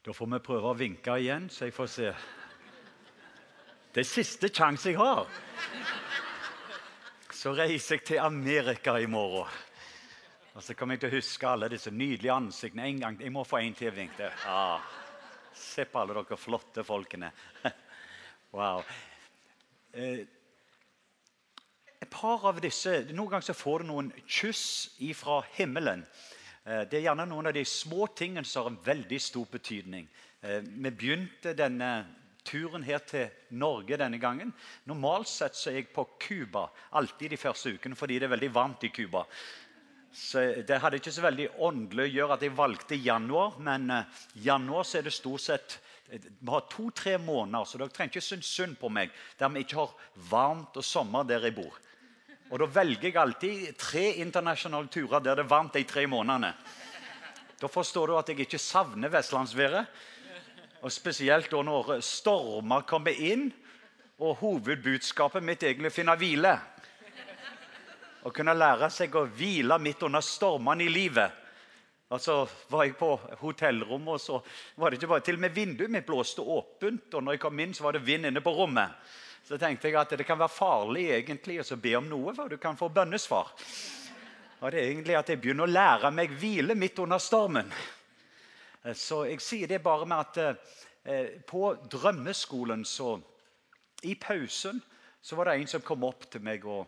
Da får vi prøve å vinke igjen, så jeg får se. Det er siste sjanse jeg har. Så reiser jeg til Amerika i morgen. Og så kommer jeg til å huske alle disse nydelige ansiktene en gang. Jeg må få en til vink. vinke. Ah, se på alle dere flotte folkene. Wow. Eh, et par av disse, Noen ganger så får du noen kyss fra himmelen. Eh, det er gjerne noen av de små tingene som har en veldig stor betydning. Eh, vi begynte denne turen her til Norge denne gangen. Normalt sett så er jeg på Cuba alltid de første ukene fordi det er veldig varmt i Cuba. Så Det hadde ikke så veldig åndelig å gjøre at jeg valgte januar, men januar så er det stort sett vi har to-tre måneder, så dere trenger ikke synes synd på meg der vi ikke har varmt og sommer der jeg bor. Og Da velger jeg alltid tre internasjonale turer der det er varmt de tre månedene. Da forstår du at jeg ikke savner vestlandsværet. Og Spesielt da når stormer kommer inn, og hovedbudskapet mitt egentlig finner hvile. Å kunne lære seg å hvile midt under stormene i livet. Og så var jeg på hotellrommet, og så var det ikke bare til og med vinduet mitt blåste åpent. Og når jeg kom inn, så var det vind inne på rommet. Så tenkte jeg at det kan være farlig egentlig å be om noe, for du kan få bønnesvar. Og det er egentlig at jeg begynner å lære meg hvile midt under stormen. Eh, så jeg sier det bare med at eh, på drømmeskolen så I pausen så var det en som kom opp til meg og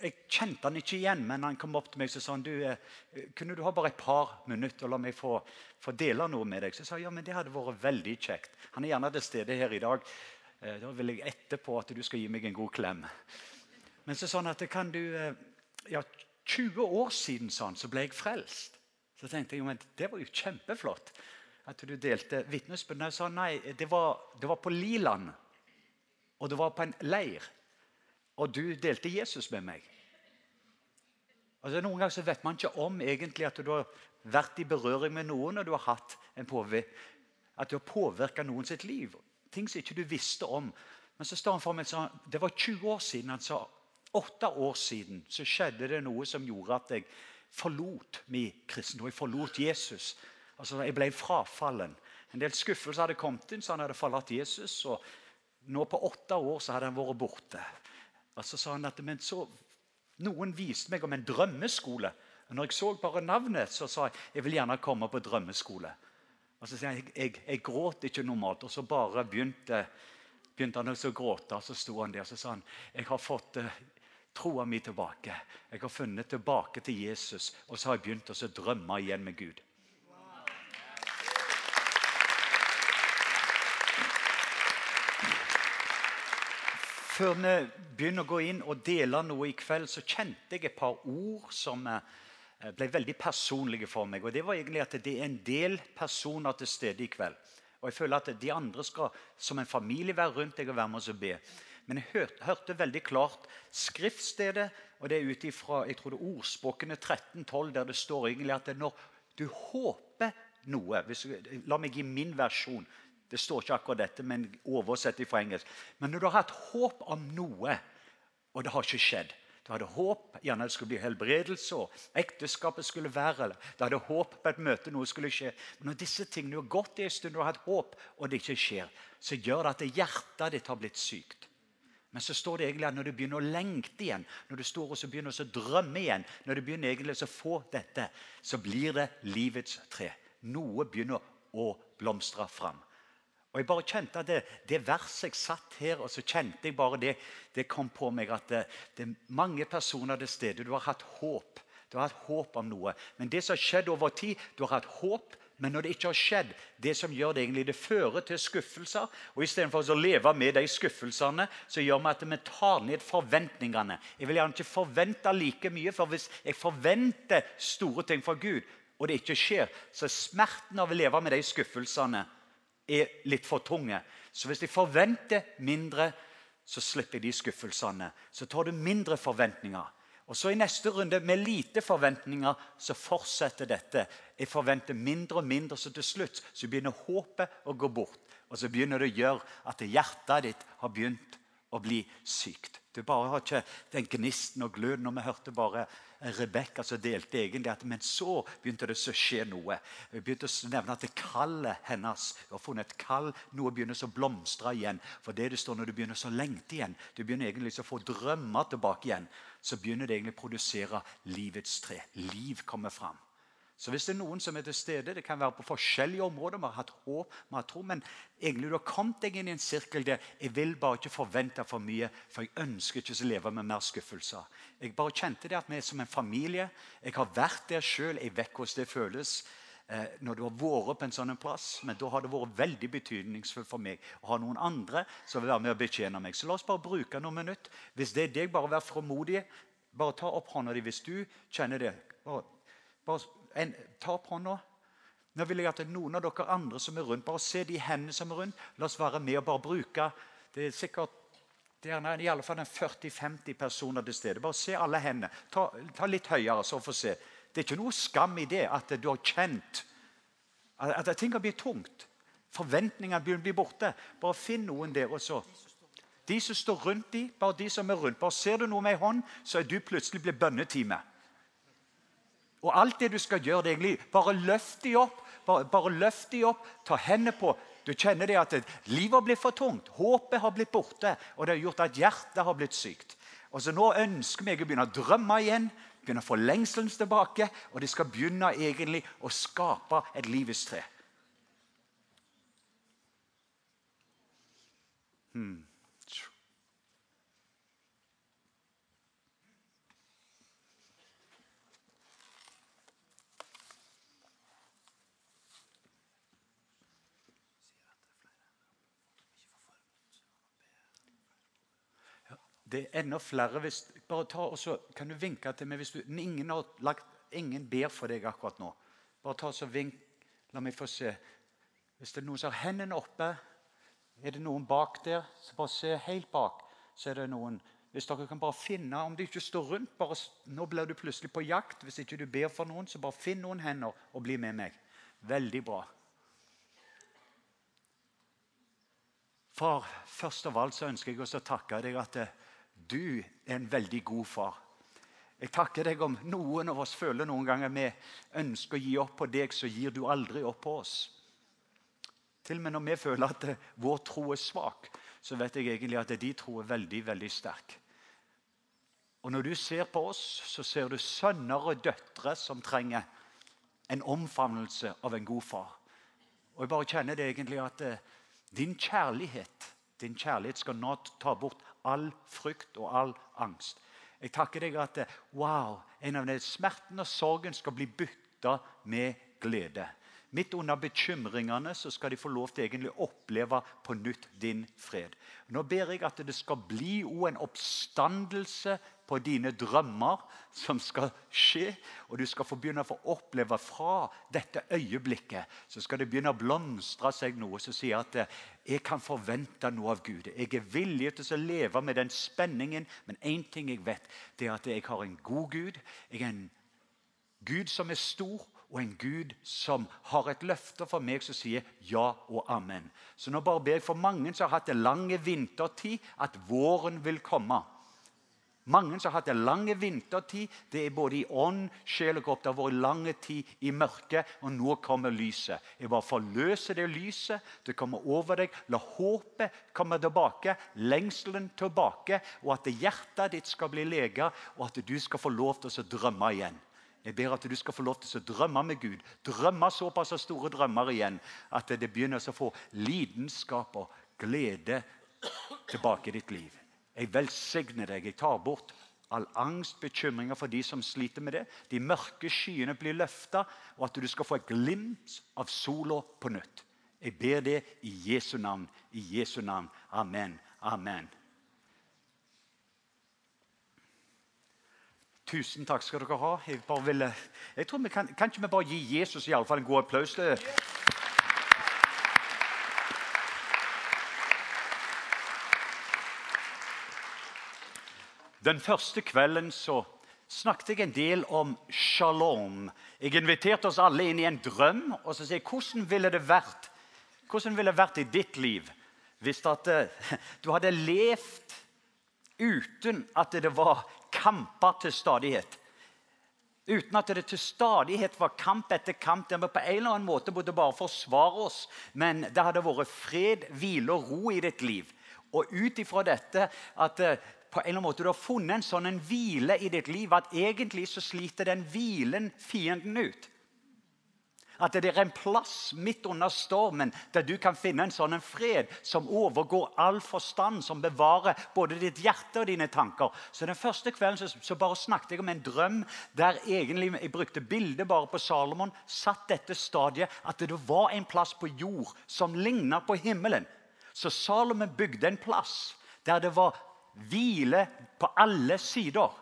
jeg kjente han ikke igjen, men han kom opp til meg og sa han, du, eh, kunne du ha bare et par minutter og la meg få, få dele noe med deg. Så jeg sa ja, men det hadde vært veldig kjekt. Han er gjerne til stede her i dag. Eh, da vil jeg etterpå at du skal gi meg en god klem. Men så han at kan du eh, ja, 20 år siden sånn, så ble jeg frelst. Så tenkte jeg men det var jo kjempeflott at du delte vitnesbyrd. Jeg sa nei, det var, det var på Liland. Og det var på en leir. Og du delte Jesus med meg. Altså, noen ganger så vet man ikke om egentlig at du har vært i berøring med noen og du har hatt en påvirkning at du har påvirka noen sitt liv. Ting som ikke du visste om. Men så står han for meg og sa det var 20 år siden. Han sa åtte år siden så skjedde det noe som gjorde at jeg forlot min kristendom. Jeg forlot Jesus. Altså, Jeg ble frafallen. En del skuffelser hadde kommet inn, så han hadde forlatt Jesus. og Nå på åtte år så hadde han vært borte. Og så sa han at men så noen viste meg om en drømmeskole. Og når jeg så bare navnet, så sa jeg jeg vil gjerne komme på drømmeskole. Og så sier han jeg, jeg, jeg gråt ikke normalt. Og så bare begynte, begynte han å gråte. Og så sto han der og så sa han, jeg har fått uh, troa mi tilbake. Jeg har funnet tilbake til Jesus. Og så har jeg begynt å drømme igjen med Gud. Før vi begynner å gå inn og dele noe i kveld, så kjente jeg et par ord som eh, ble veldig personlige for meg. Og Det var egentlig at det er en del personer til stede i kveld. Og jeg føler at De andre skal som en familie være rundt deg og være med oss og be. Men jeg hørte, hørte veldig klart skriftstedet, og det er ut ifra ordspråkene 13-12, der det står egentlig at når du håper noe hvis, La meg gi min versjon. Det står ikke akkurat dette, men oversett fra engelsk. Men når du har hatt håp om noe, og det har ikke skjedd Du hadde håp gjerne det skulle bli helbredelse, og ekteskapet skulle være eller Du hadde håp på et møte, noe skulle skje. Men når disse tingene har gått i en stund, du har hatt håp, og det ikke skjer, så gjør det at hjertet ditt har blitt sykt. Men så står det egentlig at når du begynner å lengte igjen, når du står og så begynner å drømme igjen, når du begynner egentlig å få dette, så blir det livets tre. Noe begynner å blomstre fram. Og jeg bare kjente at det, det verset jeg satt her, og så kjente jeg bare det det kom på meg at det, det er mange personer det stedet. Du har hatt håp. Du har hatt håp om noe. Men det som har skjedd over tid Du har hatt håp, men når det ikke har skjedd, det som gjør det egentlig, det fører til skuffelser. Og Istedenfor å leve med de skuffelsene, så gjør vi at vi tar ned forventningene. Jeg vil gjerne ikke forvente like mye, for hvis jeg forventer store ting fra Gud, og det ikke skjer, så er smerten av å leve med de skuffelsene er litt for tunge. Så hvis jeg forventer mindre, så slipper de skuffelsene. Så tar du mindre forventninger. Og så I neste runde, med lite forventninger, så fortsetter dette. Jeg forventer mindre og mindre, så til slutt så begynner håpet å gå bort. Og så begynner det å gjøre at hjertet ditt har begynt å bli sykt. Du bare har ikke den gnisten og gløden. Når vi hørte bare Rebekka som delte egentlig at Men så begynte det å skje noe. Vi begynte å nevne at kallet hennes Hun har funnet et kall. Noe begynner å blomstre igjen. For det det står når du begynner å lengte igjen, du begynner egentlig å få drømmer tilbake igjen, så begynner det egentlig å produsere livets tre. Liv kommer fram. Så hvis det er noen som er til stede, det kan være på forskjellige områder, vi har hatt håp, vi har tro, men egentlig du har kommet deg inn i en sirkel der jeg vil bare ikke forvente for mye, for jeg ønsker ikke å leve med mer skuffelser. Jeg bare kjente det at vi er som en familie. Jeg har vært der sjøl. Jeg vet hvordan det føles eh, når du har vært på en sånn plass. Men da har det vært veldig betydningsfullt for meg å ha noen andre som vil være med og betjene meg. Så la oss bare bruke noen minutter. Hvis det er deg, bare vær frimodig. Bare ta opp hånda di hvis du kjenner det. Bare, bare en, ta opp hånda. Nå vil jeg at noen av dere andre som er rundt, bare se de hendene som er rundt. La oss være med og bare bruke Det er sikkert det er i alle fall 40-50 personer til stede. Bare se alle hendene. Ta, ta litt høyere, så få se. Det er ikke noe skam i det at du har kjent at, at ting har blitt tungt. Forventningene begynner å bli borte. Bare finn noen der. og så. De som står rundt de, bare de som er rundt. Bare Ser du noe med ei hånd, så er du plutselig blitt bønnetime. Og alt det du skal gjøre, det egentlig bare løft de opp. Bare, bare løft de opp, ta hendene på. Du kjenner det at livet har blitt for tungt. Håpet har blitt borte, og det har gjort at hjertet har blitt sykt. Og så Nå ønsker vi å begynne å drømme igjen, begynne å få lengselen tilbake. Og de skal begynne egentlig å skape et livets tre. Hmm. Det er enda flere hvis, bare ta og så Kan du vinke til meg hvis du, ingen, har lagt, ingen ber for deg akkurat nå? Bare ta og vink. La meg få se. Hvis det er noen som har hendene oppe, er det noen bak der? Så bare se helt bak. Så er det noen Hvis dere kan bare finne Om du ikke står rundt bare, Nå blir du plutselig på jakt. Hvis ikke du ber for noen, så bare finn noen hender og bli med meg. Veldig bra. Far, først av alt så ønsker jeg også å takke deg at det, du er en veldig god far. Jeg takker deg om noen av oss føler noen ganger vi ønsker å gi opp på deg, så gir du aldri opp på oss. Til og med når vi føler at vår tro er svak, så vet jeg egentlig at de tro er veldig, veldig sterk. Og når du ser på oss, så ser du sønner og døtre som trenger en omfavnelse av en god far. Og jeg bare kjenner det egentlig at eh, din kjærlighet din kjærlighet skal nå ta bort all frykt og all angst. Jeg takker deg at wow, en av de smertene og sorgen skal bli bytta med glede. Midt under bekymringene så skal de få lov til egentlig å oppleve på nytt din fred. Nå ber jeg at det skal bli en oppstandelse på dine drømmer som skal skje. Og du skal få begynne å få oppleve fra dette øyeblikket så skal det begynne å blomstre seg noe som sier at eh, jeg kan forvente noe av Gud. Jeg er villig til å leve med den spenningen, men én ting jeg vet, det er at jeg har en god Gud. Jeg er en Gud som er stor, og en Gud som har et løfte for meg som sier ja og amen. Så nå bare ber jeg for mange som har hatt en lang vintertid, at våren vil komme. Mange som har hatt en lang vintertid. Det er både i ånd, sjel og kropp. Det har vært lang tid i mørket, og nå kommer lyset. Jeg bare forløser det lyset. Det kommer over deg. La håpet komme tilbake, lengselen tilbake, og at hjertet ditt skal bli lega, og at du skal få lov til å drømme igjen. Jeg ber at du skal få lov til å drømme med Gud. Drømme såpass store drømmer igjen at det begynner å få lidenskap og glede tilbake i ditt liv. Jeg velsigner deg. Jeg tar bort all angst, bekymringer for de som sliter med det. De mørke skyene blir løfta, og at du skal få et glimt av sola på nytt. Jeg ber det i Jesu navn. I Jesu navn. Amen. Amen. Tusen takk skal dere ha. Jeg, ville, jeg tror vi kan, kan ikke vi bare gi Jesus i alle fall en god applaus? Den første kvelden så snakket jeg en del om shalom. Jeg inviterte oss alle inn i en drøm. og så sier jeg, Hvordan ville det vært Hvordan ville det vært i ditt liv hvis at, eh, du hadde levd uten at det var kamper til stadighet. Uten at det til stadighet var kamp etter kamp der vi på en eller annen måte måtte bare forsvare oss. Men det hadde vært fred, hvile og ro i ditt liv. Og ut ifra dette at eh, på en eller annen måte du har funnet en sånn en hvile i ditt liv at egentlig så sliter den hvilen fienden ut. At det er en plass midt under stormen der du kan finne en sånn en fred som overgår all forstand, som bevarer både ditt hjerte og dine tanker. Så Den første kvelden så, så bare snakket jeg om en drøm der egentlig jeg brukte bildet bare på Salomon. Satt dette stadiet at det var en plass på jord som lignet på himmelen. Så Salomon bygde en plass der det var hvile på alle sider.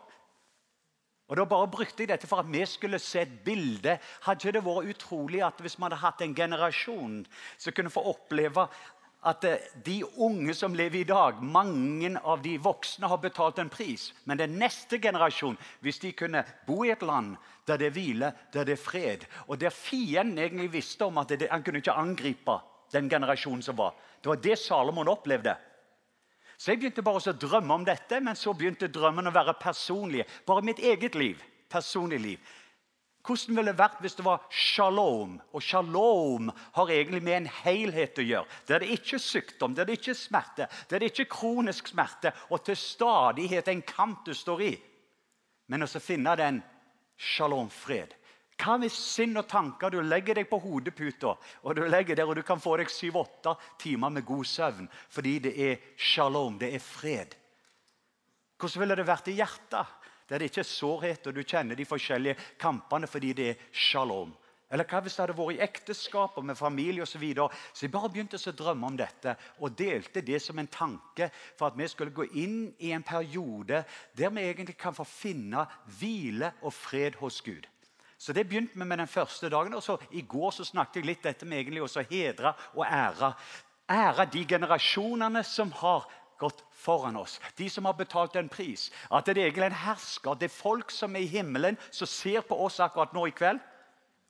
Og Da bare brukte jeg dette for at vi skulle se et bilde. Hadde det vært utrolig at hvis vi hadde hatt en generasjon som kunne få oppleve at eh, de unge som lever i dag, mange av de voksne har betalt en pris. Men den neste generasjon, hvis de kunne bo i et land der det er hvile, der det er fred, og der fienden egentlig visste om at det, han kunne ikke angripe den generasjonen som var Det var det Salomon opplevde. Så jeg begynte bare å drømme om dette, men så begynte drømmen å være personlig. Bare mitt eget liv. personlig liv. Hvordan ville det vært hvis det var shalom? Og shalom har egentlig med en helhet å gjøre. Der det ikke er sykdom, der det ikke er smerte, der det ikke er kronisk smerte, og til stadighet en kamp du står i. Men også finne den shalom-fred. Hva hvis sinn og tanker du legger deg på hodeputa og du legger der og du kan få deg syv-åtte timer med god søvn fordi det er shalom, det er fred? Hvordan ville det vært i hjertet, der det ikke er sårhet og du kjenner de forskjellige kampene fordi det er shalom? Eller hva hvis det hadde vært i ekteskap og med familie osv.? Så, videre? så jeg bare begynte å drømme om dette og delte det som en tanke for at vi skulle gå inn i en periode der vi egentlig kan få finne hvile og fred hos Gud. Så Det begynte vi med den første dagen. og så I går så snakket jeg litt dette med egentlig også hedre og ære. Ære de generasjonene som har gått foran oss. De som har betalt en pris. At det er egentlig en hersker. Det er folk som er i himmelen, som ser på oss akkurat nå i kveld.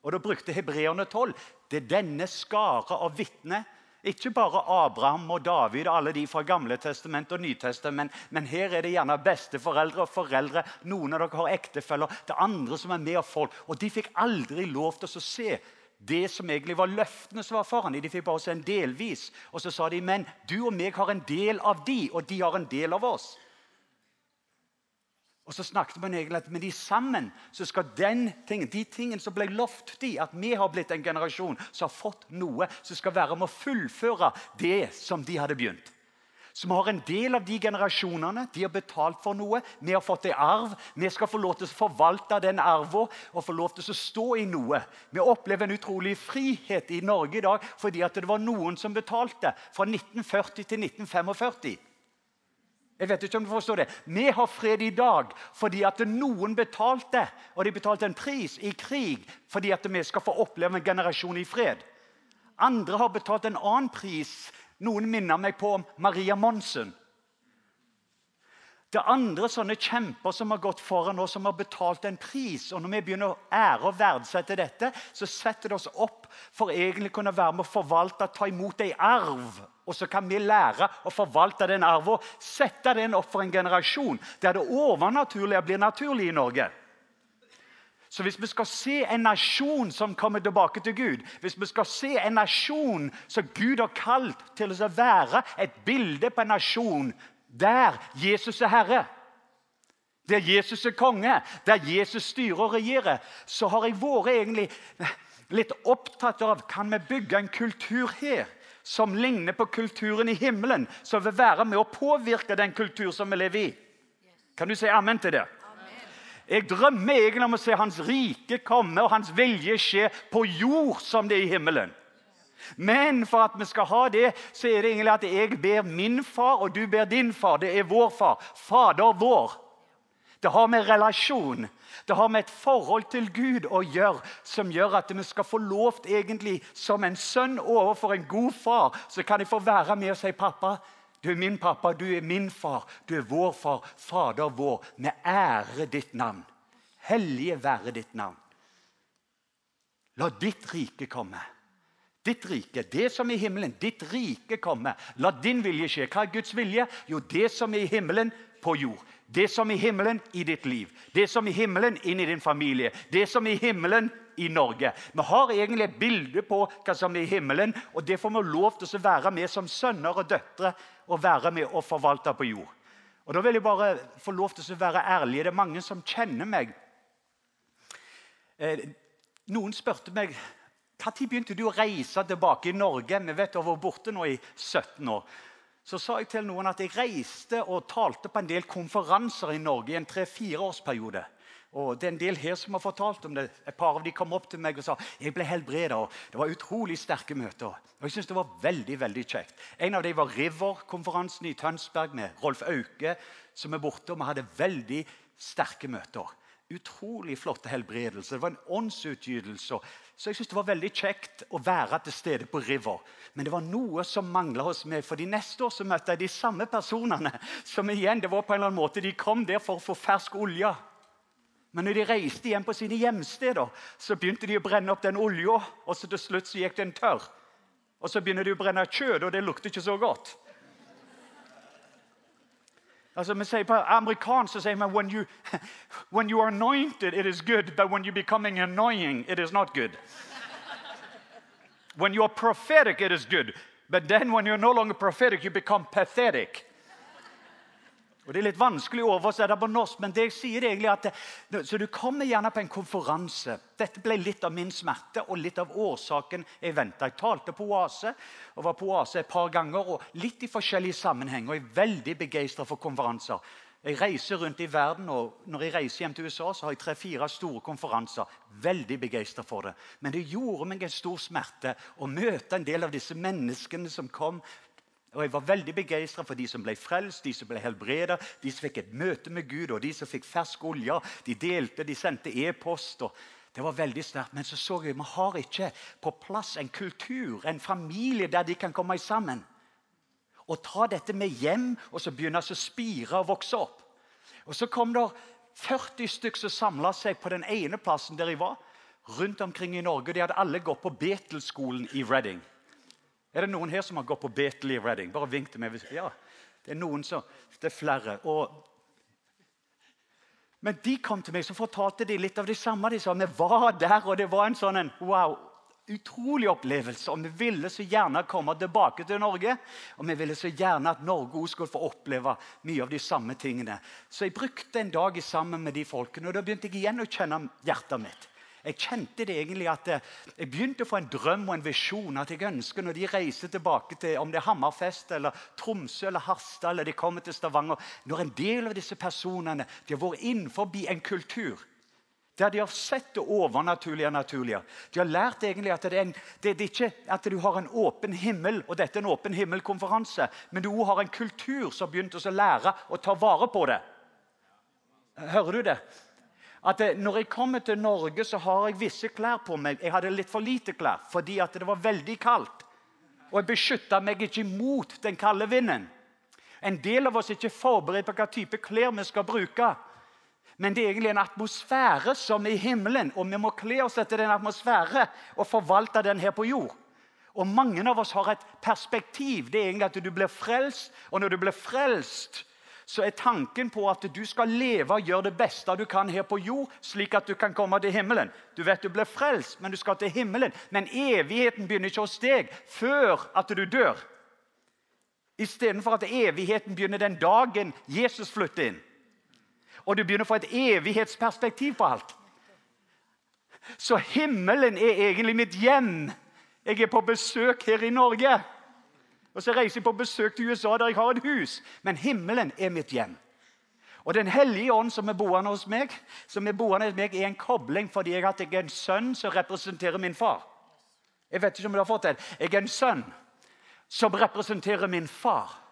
Og Da brukte hebreerne tolv. Det er denne skare av vitner ikke bare Abraham og David og alle de fra Gamle testament og Nytestament, men her er det gjerne besteforeldre og foreldre. Noen av dere har ektefeller. Det er andre som er med og folk. Og de fikk aldri lov til å se det som egentlig var løftene som var foran dem. De fikk bare se en delvis. Og så sa de men du og meg har en del av de, og de har en del av oss. Og så snakket man egentlig at med de sammen så skal den tingen, de tingene som ble lovt de, at vi har blitt en generasjon som har fått noe som skal være med å fullføre det som de hadde begynt. Så vi har en del av de generasjonene. De har betalt for noe. Vi har fått en arv. Vi skal få lov til å forvalte den arven og få lov til å stå i noe. Vi opplever en utrolig frihet i Norge i dag fordi det var noen som betalte fra 1940 til 1945. Jeg vet ikke om du forstår det. Vi har fred i dag fordi at noen betalte, og de betalte en pris i krig fordi at vi skal få oppleve en generasjon i fred. Andre har betalt en annen pris. Noen minner meg på Maria Monsen. Det er andre sånne kjemper som har gått foran oss, som har betalt en pris. Og Når vi begynner å ære og verdsette dette, så setter det oss opp for egentlig kunne være med å forvalte, ta imot en arv. Og så kan vi lære å forvalte den arven, sette den opp for en generasjon der det overnaturlige blir naturlig i Norge. Så hvis vi skal se en nasjon som kommer tilbake til Gud, hvis vi skal se en nasjon som Gud har kalt til å være et bilde på en nasjon der Jesus er herre, der Jesus er konge, der Jesus styrer og regjerer, så har jeg vært egentlig litt opptatt av kan vi bygge en kultur her som ligner på kulturen i himmelen, som vil være med å påvirke den kultur som vi lever i. Kan du si amen til det? Jeg drømmer egentlig om å se Hans rike komme og Hans vilje skje på jord som det er i himmelen. Men for at vi skal ha det, så er det egentlig at jeg ber min far, og du ber din far. Det er vår far. Fader vår. Det har med relasjon det har med et forhold til Gud å gjøre som gjør at vi skal få lov egentlig som en sønn overfor en god far. Så kan jeg få være med og si, 'Pappa, du er min pappa, du er min far, du er vår far, Fader vår.' Vi ærer ditt navn. Hellige være ditt navn. La ditt rike komme. Ditt rike, det som er i himmelen, ditt rike komme. La din vilje skje. Hva er Guds vilje? Jo, det som er i himmelen, på jord. Det som i himmelen i ditt liv. Det som i himmelen inn i din familie. Det som i himmelen i Norge. Vi har egentlig et bilde på hva som er i himmelen, og det får vi lov til å være med som sønner og døtre og være med og forvalte på jord. Og Da vil jeg bare få lov til å være ærlig. Det er mange som kjenner meg. Eh, noen spurte meg når begynte du å reise tilbake i Norge. Vi vet du har vært borte nå i 17 år. Så sa jeg til noen at jeg reiste og talte på en del konferanser i Norge i en tre-fireårsperiode. Og Det er en del her som har fortalt om det. Et par av de kom opp til meg og sa jeg ble helbreda. Det var utrolig sterke møter. Og jeg synes det var veldig, veldig kjekt. En av dem var River-konferansen i Tønsberg med Rolf Auke, som er borte. og Vi hadde veldig sterke møter. Utrolig flotte helbredelser. Det var en åndsutgytelse. Så jeg synes det var veldig kjekt å være til stede på River. Men det var noe som mangla hos meg. For de neste år så møtte jeg de samme personene. som igjen, det var på en eller annen måte, De kom der for å få fersk olje. Men når de reiste hjem på sine hjemsteder, så begynte de å brenne opp den olja. Og så til slutt så gikk den tørr. Og så begynner de å brenne kjøtt, og det lukter ikke så godt. Altså, vi sier På amerikansk så sier vi when you, when you are anointed, it is good. But when you're becoming annoying, it is not good. When you are prophetic, it is good. But then when you're no longer prophetic, you become pathetic. Og Det er litt vanskelig å oversette på norsk, men det jeg sier er egentlig at det, så du kommer gjerne på en konferanse. Dette ble litt av min smerte og litt av årsaken jeg venta. Jeg talte på Oase og var på Oase et par ganger, og litt i forskjellige sammenhenger. Jeg er veldig begeistra for konferanser. Jeg reiser rundt i verden, og når jeg reiser hjem til USA, så har jeg tre-fire store konferanser. Veldig begeistra for det. Men det gjorde meg en stor smerte å møte en del av disse menneskene som kom og Jeg var veldig begeistra for de som ble frelst, de som ble helbreda, de som fikk et møte med Gud, og de som fikk fersk olje. De delte, de sendte e-post. Det var veldig sterkt. Men så så jeg vi har ikke på plass en kultur, en familie, der de kan komme sammen. Og ta dette med hjem og så begynne å spire og vokse opp. Og Så kom det 40 stykker som samla seg på den ene plassen der jeg var. rundt omkring i Norge. De hadde alle gått på Betelskolen i Reading. Er det noen her som har gått på Betel i Reading? Bare vink til meg. Ja, det er noen som, det er flere. Og, men de kom til meg, så fortalte de litt av det samme. De sa vi var der, og det var en sånn en, wow, utrolig opplevelse. Og vi ville så gjerne komme tilbake til Norge. Og vi ville så gjerne at Norge også skulle få oppleve mye av de samme tingene. Så jeg brukte en dag sammen med de folkene, og da begynte jeg igjen å kjenne hjertet mitt. Jeg kjente det egentlig at eh, jeg begynte å få en drøm og en visjon. at jeg ønsker Når de reiser tilbake til om det er Hammerfest, eller Tromsø eller Harstad eller de kommer til Stavanger Når en del av disse personene de har vært innenfor en kultur der de har sett det overnaturlige og naturlige. De har lært egentlig at det er, en, det er ikke at du har en åpen himmel, og dette er en åpen himmelkonferanse, men du har en kultur som har begynt å lære å ta vare på det. Hører du det? At når jeg kommer til Norge, så har jeg visse klær på meg. Jeg hadde litt for lite klær fordi det var veldig kaldt. Og jeg beskytta meg ikke mot den kalde vinden. En del av oss er ikke forberedt på hva type klær vi skal bruke. Men det er egentlig en atmosfære som er i himmelen, og vi må kle oss etter den atmosfære og forvalte den her på jord. Og Mange av oss har et perspektiv. Det er egentlig at du blir frelst, og når du blir frelst, så er tanken på at du skal leve og gjøre det beste du kan her på jord, slik at du kan komme til himmelen. Du vet du blir frelst, men du skal til himmelen. Men evigheten begynner ikke hos deg før at du dør. Istedenfor at evigheten begynner den dagen Jesus flytter inn. Og du begynner å få et evighetsperspektiv på alt. Så himmelen er egentlig mitt hjem. Jeg er på besøk her i Norge. Og så reiser jeg på besøk til USA, der jeg har et hus. Men himmelen er mitt hjem. Og Den hellige ånd som er boende hos meg, som er boende hos meg, er en kobling fordi jeg har en sønn som representerer min far. Jeg vet ikke om du har fått det. Jeg er en sønn som representerer min far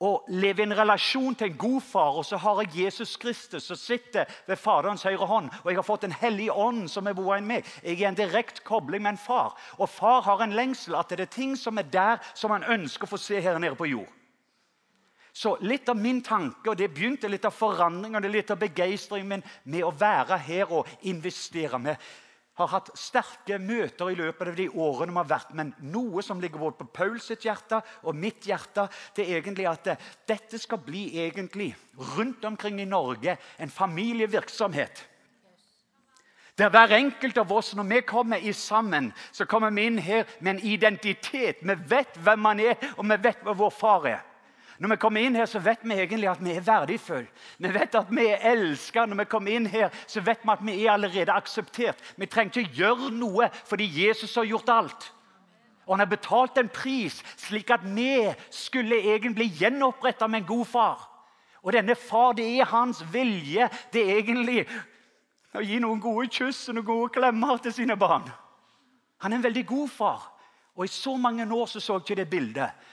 og leve i en relasjon til en god far. Og så har jeg Jesus Kristus som sitter ved Faderens høyre hånd. Og jeg har fått en hellig ånd som er boende i meg. Jeg er en direkte kobling med en far. Og far har en lengsel at det er ting som er der som han ønsker å få se her nede på jord. Så litt av min tanke, og det begynte litt av forandringen og litt av begeistringen min med å være her og investere. med har hatt sterke møter i løpet av de årene vi har vært. Men noe som ligger både på Pauls hjerte og mitt hjerte, det er egentlig at det, dette skal bli egentlig rundt omkring i Norge en familievirksomhet. Der hver enkelt av oss, når vi kommer i sammen, så kommer vi inn her med en identitet. Vi vet hvem man er, og vi vet hva vår far er. Når vi kommer inn her, så vet vi egentlig at vi er verdifulle. Vi vet at vi er elsket. Når vi kommer inn her, så vet vi at vi er allerede akseptert. Vi trenger ikke gjøre noe fordi Jesus har gjort alt. Og han har betalt en pris, slik at vi skulle egentlig gjenoppretta med en god far. Og denne far, det er hans vilje. Det er egentlig å gi noen gode kyss og noen gode klemmer til sine barn. Han er en veldig god far. Og I så mange år så, så jeg ikke det bildet.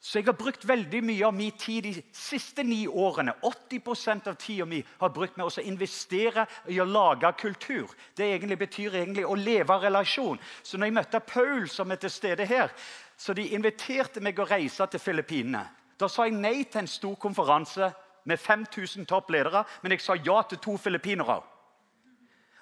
Så jeg har brukt veldig mye av min tid de siste ni årene 80% av tida mi har brukt med å investere i å lage kultur. Det egentlig betyr egentlig å leve relasjon. Så når jeg møtte Paul, som er til stede her, så de inviterte meg å reise til Filippinene. Da sa jeg nei til en stor konferanse med 5000 toppledere, men jeg sa ja til to filippinere.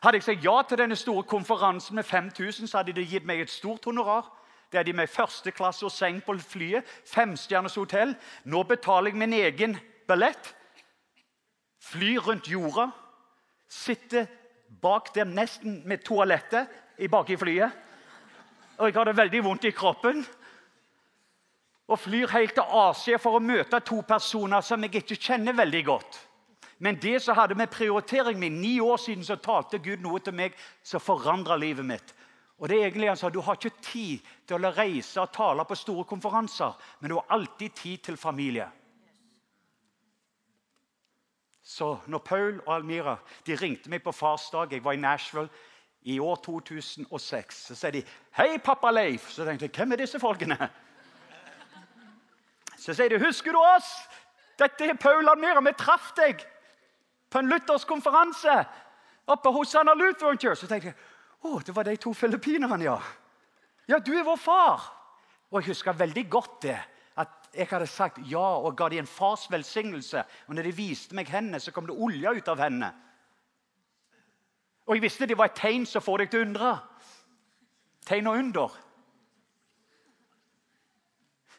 Hadde jeg sagt ja til denne store konferansen med 5000, så hadde de gitt meg et stort honorar. Det er de med første klasse og seng på flyet. Femstjerners hotell. Nå betaler jeg min egen billett. Fly rundt jorda. Sitte bak der nesten med toalettet bak i flyet. Og jeg har det veldig vondt i kroppen. Og flyr helt til Asia for å møte to personer som jeg ikke kjenner veldig godt. Men det som hadde med prioritering min Ni år siden så talte Gud noe til meg som forandra livet mitt. Og det er egentlig han sa, Du har ikke tid til å reise og tale på store konferanser, men du har alltid tid til familie. Så når Paul og Almira de ringte meg på farsdag Jeg var i Nashville i år 2006. Så sier de 'Hei, pappa Leif.' Så tenkte jeg 'Hvem er disse folkene?' Så sier de 'Husker du oss? Dette er Paul Almira. Vi traff deg på en luthersk konferanse oppe hos Anna Lutheran Church.' Så tenkte jeg å, det var de to filippinerne, ja. Ja, du er vår far. Og jeg husker veldig godt det. At jeg hadde sagt ja og ga dem en fars velsignelse. Og når de viste meg hendene, så kom det olje ut av hendene. Og jeg visste det var et tegn som får deg til å undre. Tegn og under.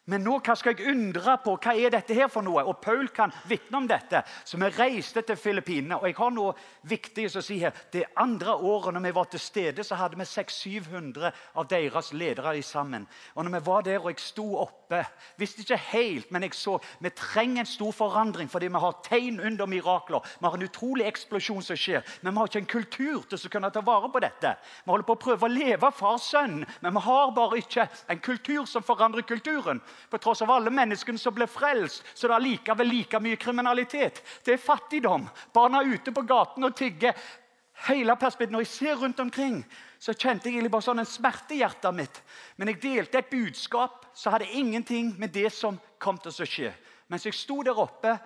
Men nå hva skal jeg undre på? Hva er dette her for noe? Og Paul kan vitne om dette. Så vi reiste til Filippinene. Og jeg har noe viktig å si her. Det andre året når vi var til stede, så hadde vi 600-700 av deres ledere sammen. Og når vi var der og jeg sto oppe Visste ikke helt, men jeg så vi trenger en stor forandring fordi vi har tegn under mirakler. Vi har en utrolig eksplosjon som skjer. Men vi har ikke en kultur til å kunne ta vare på dette. Vi holder på å prøve å leve far-sønn, men vi har bare ikke en kultur som forandrer kulturen. På tross av alle menneskene som ble frelst, så det er likevel like mye kriminalitet. Det er fattigdom. Barna er ute på gaten og tigger. Hele perspektivet. Når jeg ser rundt omkring, så kjente jeg bare sånn en smerte i hjertet mitt. Men jeg delte et budskap som hadde ingenting med det som kom til å skje. Mens jeg sto der oppe,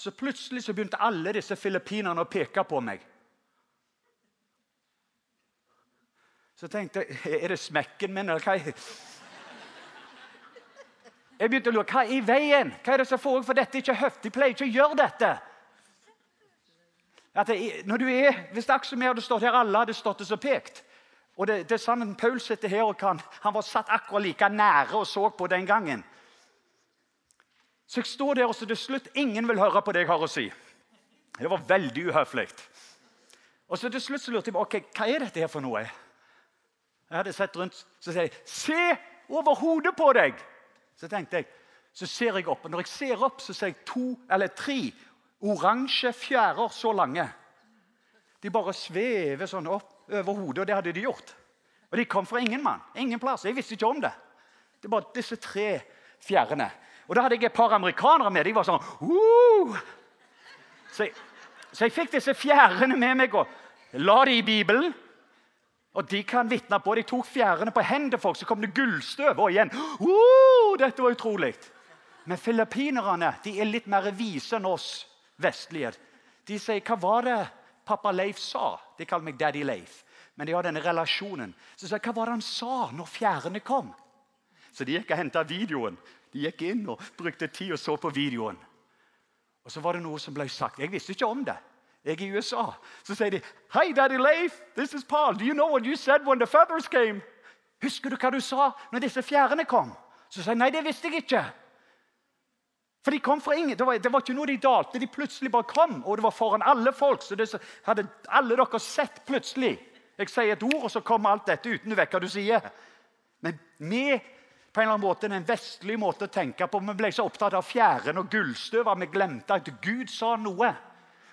så plutselig så begynte alle disse filippinerne å peke på meg. Så tenkte jeg Er det smekken min, eller hva? Jeg begynte å lure hva er i veien. Hva er det som foregår? For dette er ikke høft. De pleier ikke å gjøre dette. Det, når du er, Hvis Aksel hadde stått her, alle hadde stått og så pekt. Og det, det er sånn Paul sitter her og kan, Han var satt akkurat like nære og så på den gangen. Så jeg står der, og så til slutt ingen vil høre på det jeg har å si. Det var veldig uhøflig. Og så til slutt så lurte jeg på okay, hva er dette her for noe. Jeg hadde sett rundt, Så sier jeg, 'Se over hodet på deg!' Så tenkte jeg, så ser jeg opp, og når jeg ser opp, så ser jeg to eller tre oransje fjærer så lange. De bare svever sånn opp over hodet, og det hadde de gjort. Og de kom fra ingen mann. Ingen plass. Jeg visste ikke om det. Det var disse tre fjærene. Og da hadde jeg et par amerikanere med. De var sånn uh! så, jeg, så jeg fikk disse fjærene med meg og la de i Bibelen. Og de kan vitne på De tok fjærene på hendene folk, så kom det gullstøv. Og igjen uh, Dette var utrolig. Men filippinerne de er litt mer vise enn oss vestlige. De sier 'Hva var det pappa Leif sa?' De kaller meg Daddy Leif. Men de har denne relasjonen. Så sier 'Hva var det han sa når fjærene kom?' Så de gikk og henta videoen. De gikk inn og brukte tid og så på videoen. Og så var det noe som ble sagt. Jeg visste ikke om det. Jeg er i USA. Så sier de, 'Hei, Daddy Leif. This is Paul. Do you know what you said when the feathers came?' 'Husker du hva du sa når disse fjærene kom?' Så sier jeg, 'Nei, det visste jeg ikke.' For de kom fra ingen. Det var, det var, ikke noe de dalte. De plutselig bare kom, og det var foran alle folk. Så det hadde alle dere sett plutselig. Jeg sier et ord, og så kommer alt dette uten du vet hva du sier. Men vi på en eller annen måte den vestlige måte å tenke på. Vi ble så opptatt av fjærene og gullstøv at vi glemte at Gud sa noe.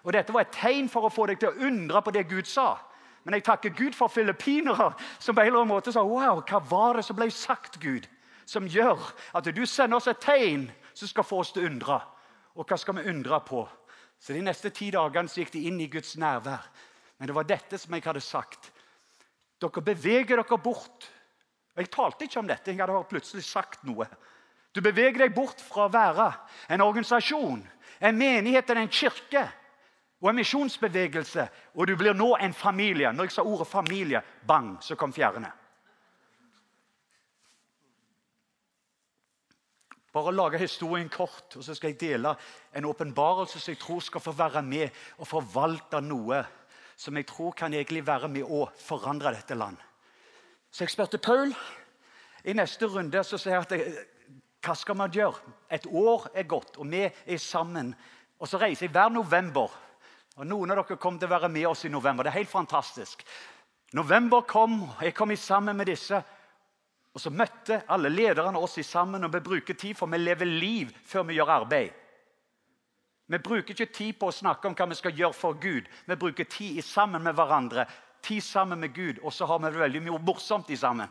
Og Dette var et tegn for å få deg til å undre på det Gud sa. Men jeg takker Gud for filippinere som på en eller annen måte sa wow, hva var det som ble sagt, Gud, som gjør at du sender oss et tegn som skal få oss til å undre. Og hva skal vi undre på? Så De neste ti dagene gikk de inn i Guds nærvær. Men det var dette som jeg hadde sagt. Dere beveger dere bort. Jeg talte ikke om dette. Jeg hadde plutselig sagt noe. Du beveger deg bort fra å være en organisasjon, en menighet eller en kirke og en misjonsbevegelse, og du blir nå en familie. Når jeg sa ordet familie, bang, så kom fjærene. Bare lage historien kort, og så skal jeg dele en åpenbarelse som jeg tror skal få være med og forvalte noe som jeg tror kan egentlig være med å forandre dette land. Så jeg spurte Paul i neste runde så sier jeg at hva skal man gjøre? Et år er gått, og vi er sammen. Og Så reiser jeg hver november. Og Noen av dere kommer til å være med oss i november. Det er helt fantastisk. November kom, og jeg kom sammen med disse. Og så møtte alle lederne oss i sammen, og vi bruker tid, for vi lever liv før vi gjør arbeid. Vi bruker ikke tid på å snakke om hva vi skal gjøre for Gud. Vi bruker tid sammen med hverandre, tid sammen med Gud, og så har vi det veldig mye morsomt sammen.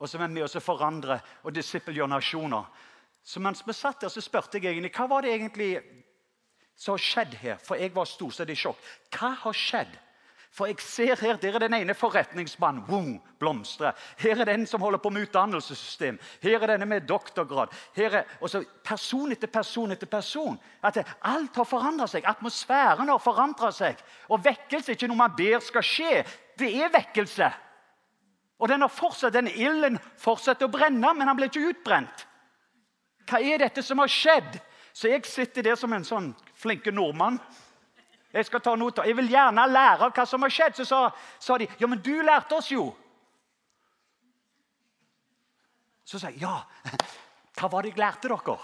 Og så er vi med oss og forandrer og disippelgjør nasjoner. Så mens vi satt der, så spurte jeg egentlig hva var det egentlig som har skjedd her. For jeg var stort sett i sjokk. Hva har skjedd? For jeg ser her, Der er den ene forretningsmannen. Wow, blomstre. Her er den som holder på med utdannelsessystem. Her er denne med doktorgrad. Her er, og så Person etter person etter person. At det, Alt har forandret seg. Atmosfæren har forandret seg. Og vekkelse er ikke noe man ber skal skje. Det er vekkelse. Og den har fortsatt, den ilden fortsetter å brenne, men han blir ikke utbrent. Hva er dette som har skjedd? Så jeg sitter der som en sånn flinke nordmann jeg skal ta noter. Jeg vil gjerne lære av hva som har skjedd. Så sa, sa de ja, men du lærte oss jo. Så sa jeg ja. Hva var det jeg lærte dere?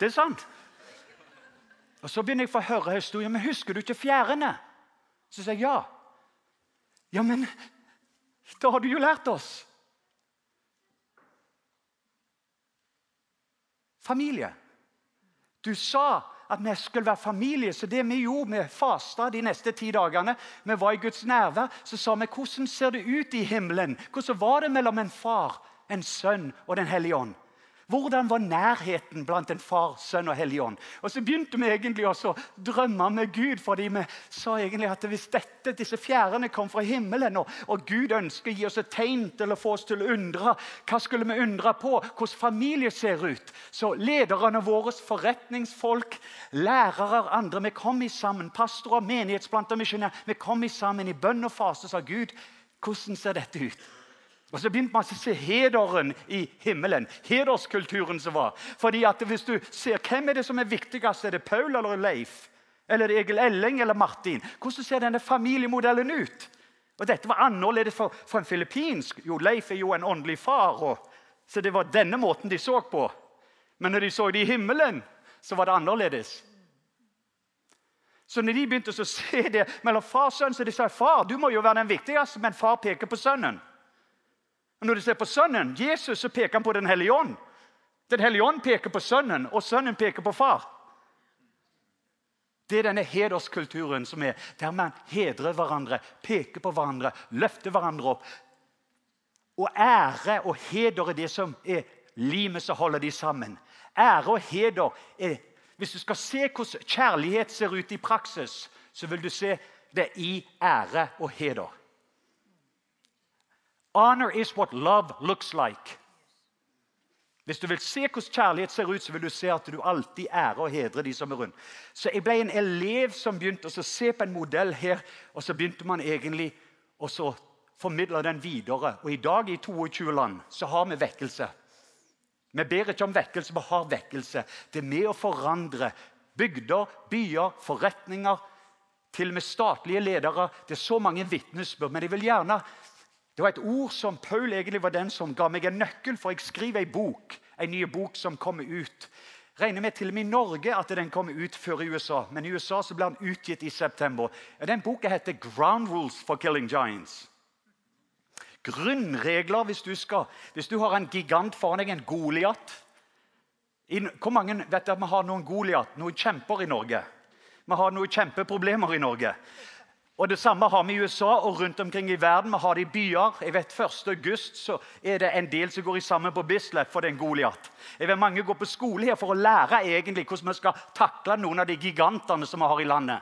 Det er sant. Og Så begynner jeg å få høre historien. Men husker du ikke fjærene? Så sier jeg ja. Ja, men da har du jo lært oss. Familie. Du sa at vi skulle være familie. Så det vi gjorde, vi fasta de neste ti dagene. Vi var i Guds nærvær. Så sa vi hvordan ser det ut i himmelen? Hvordan var det mellom en far, en sønn og Den hellige ånd? Hvordan var nærheten blant en far, sønn og hellig ånd? Og Så begynte vi egentlig også å drømme med Gud, fordi vi sa egentlig at hvis dette, disse fjærene kom fra himmelen, og, og Gud ønsker å gi oss et tegn til å få oss til å undre, hva skulle vi undre på? Hvordan familie ser ut? Så lederne våre, forretningsfolk, lærere, andre, vi kom sammen. Pastorer, menighetsplanter, misjonærer. Vi kom sammen i bønn og fase og sa Gud, hvordan ser dette ut? Og Så begynte man å se hederen i himmelen. Hederskulturen som var. Fordi at hvis du ser Hvem er det som er viktigst? Er det Paul eller Leif? Eller er det Egil Elling eller Martin? Hvordan ser denne familiemodellen ut? Og Dette var annerledes for, for en filippinsk. Jo, Leif er jo en åndelig far. Og, så det var denne måten de så på. Men når de så det i himmelen, så var det annerledes. Så når de begynte å se det mellom far og sønn, så de sa far, du må jo være den viktigste, men far peker på sønnen. Og Når du ser på Sønnen, Jesus, så peker han på Den hellige ånd. Den hellige ånd peker på Sønnen, og Sønnen peker på Far. Det er denne hederskulturen som er der man hedrer hverandre, peker på hverandre, løfter hverandre opp. Og ære og heder er det som er limet som holder de sammen. Ære og heder er Hvis du skal se hvordan kjærlighet ser ut i praksis, så vil du se det i ære og heder. Honor is what love looks like. Hvis du vil se hvordan kjærlighet ser ut, så vil du se at du alltid ærer og hedrer de som er rundt. Så Jeg ble en elev som begynte å se på en modell her, og så begynte man egentlig å formidle den videre. Og I dag i 22 land så har vi vekkelse. Vi ber ikke om vekkelse, vi har vekkelse. Det er med å forandre Bygder, byer, forretninger, til og med statlige ledere. Det er så mange vitnesbyrd. Men jeg vil gjerne Det var et ord som Paul egentlig var den som ga meg en nøkkel, for jeg skriver en bok, en ny bok som kommer ut. Regner med til og med i Norge at den kommer ut før i USA. Men i USA så ble den utgitt i september. Den boka heter 'Ground Rules for Killing Giants'. Grunnregler hvis du, skal, hvis du har en gigant foran deg, en Goliat. Hvor mange vet at vi har noen Goliat, noen kjemper i Norge? Vi har noen kjempeproblemer i Norge. Og Det samme har vi i USA og rundt omkring i verden. Vi har det i byer. Jeg vet 1. august så er det en del som går sammen på Bislett for den Goliat. Jeg vet Mange går på skole her for å lære egentlig hvordan vi skal takle noen av de gigantene som vi har i landet.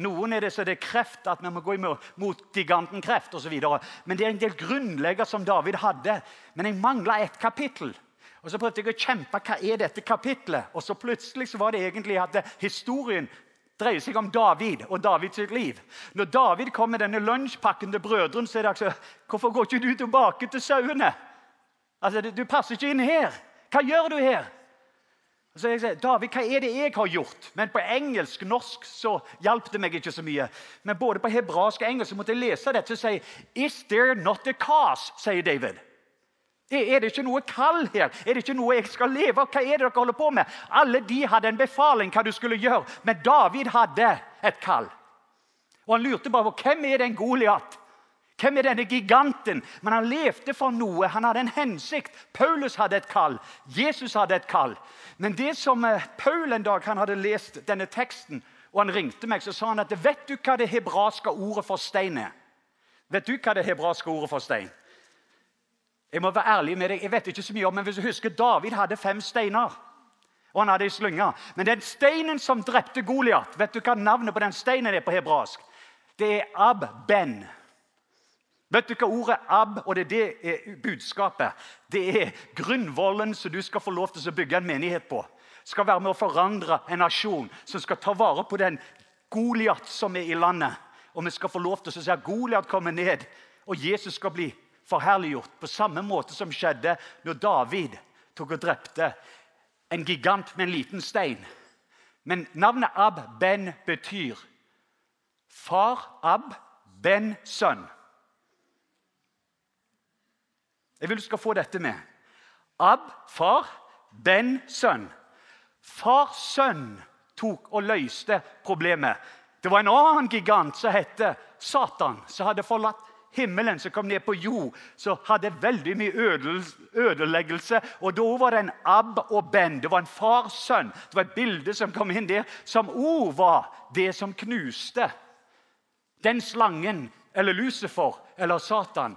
Noen er det så det er kreft, at vi må gå mot giganten kreft osv. Men det er en del grunnlegger som David hadde. Men jeg mangla et kapittel. Og Så prøvde jeg å kjempe hva er dette kapitlet? Og så plutselig så var det egentlig at historien dreier seg om David og Davids liv. Når David kom med denne lunsjpakken til brødrene, så er det altså Hvorfor går ikke du tilbake til sauene? Altså, Du passer ikke inn her. Hva gjør du her? Så jeg sier, David, hva er det jeg har gjort? Men på engelsk norsk så hjalp det meg ikke så mye. Men både på hebraisk og engelsk måtte jeg lese dette og si Is there not a cause? sier David. Er det ikke noe kall her? Er det ikke noe jeg skal leve av? Hva er det dere holder på med? Alle de hadde en befaling hva du skulle gjøre, men David hadde et kall. Og Han lurte bare på hvem er den Goliat? Hvem er denne giganten? Men han levde for noe. Han hadde en hensikt. Paulus hadde et kall. Jesus hadde et kall. Men det som eh, Paul en dag han hadde lest denne teksten, og han ringte meg, så sa han at vet du hva det hebraiske ordet for stein er? Vet du hva det hebraiske ordet for stein? Jeg må være ærlig med deg, jeg vet ikke så mye om, men hvis du husker, David hadde fem steiner. Og han hadde ei slynge. Men den steinen som drepte Goliat, vet du hva navnet på den steinen er på hebraisk? Det er Ab-Ben. Vet du hva ordet ab og det er det er budskapet? Det er grunnvollen som du skal få lov til å bygge en menighet på. Skal være med å forandre en nasjon som skal ta vare på den Goliat som er i landet. Og vi skal få lov til å se at Goliat kommer ned, og Jesus skal bli forherliggjort på samme måte som skjedde når David tok og drepte en gigant med en liten stein. Men navnet Ab-Ben betyr far Ab, Ben, sønn. Jeg vil du skal få dette med. Ab, far, Ben, sønn. Far, sønn tok og løste problemet. Det var en annen gigant som het Satan, som hadde forlatt himmelen som kom ned på jord, så hadde veldig mye ødeleggelse. Og da var det en Ab og Ben. Det var en fars sønn. Det var et bilde som kom inn der, som òg var det som knuste den slangen eller Lucifer eller Satan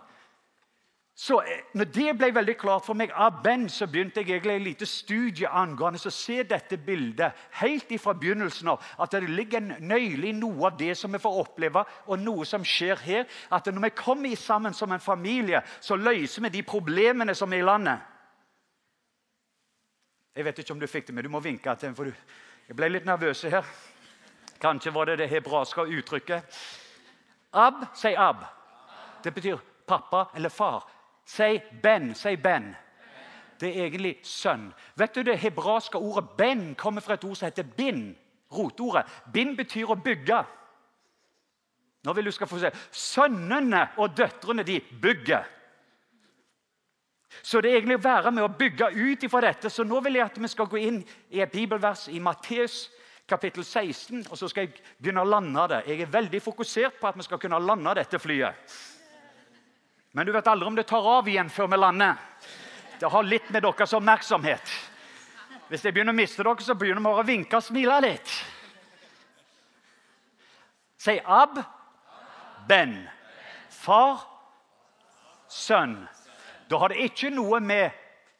så eh, når det ble veldig klart for meg av Ben, så begynte jeg egentlig et lite studie angående å se dette bildet helt fra begynnelsen av. At det ligger en nøyle i noe av det som vi får oppleve, og noe som skjer her. At når vi kommer sammen som en familie, så løser vi de problemene som er i landet. Jeg vet ikke om du fikk det, men du må vinke til for Jeg ble litt nervøs her. Kanskje var det det hebraiske uttrykket. Ab, sier ab. Det betyr pappa eller far. Si Ben. Si Ben. Det er egentlig sønn. Vet du Det hebraiske ordet ben kommer fra et ord som heter bin. Rotordet. Bin betyr å bygge. Nå vil du skal få se. Sønnene og døtrene de bygger. Så det er egentlig å være med å bygge ut ifra dette. Så nå vil jeg at vi skal gå inn i et bibelvers i Matteus kapittel 16. Og så skal jeg begynne å lande det. Jeg er veldig fokusert på at vi skal kunne lande dette flyet. Men du vet aldri om det tar av igjen før vi lander. Det har litt med deres oppmerksomhet. Hvis jeg begynner å miste dere, så begynner vi å vinke og smile litt. Si Ab, Ben. Far, sønn. Da har det ikke noe med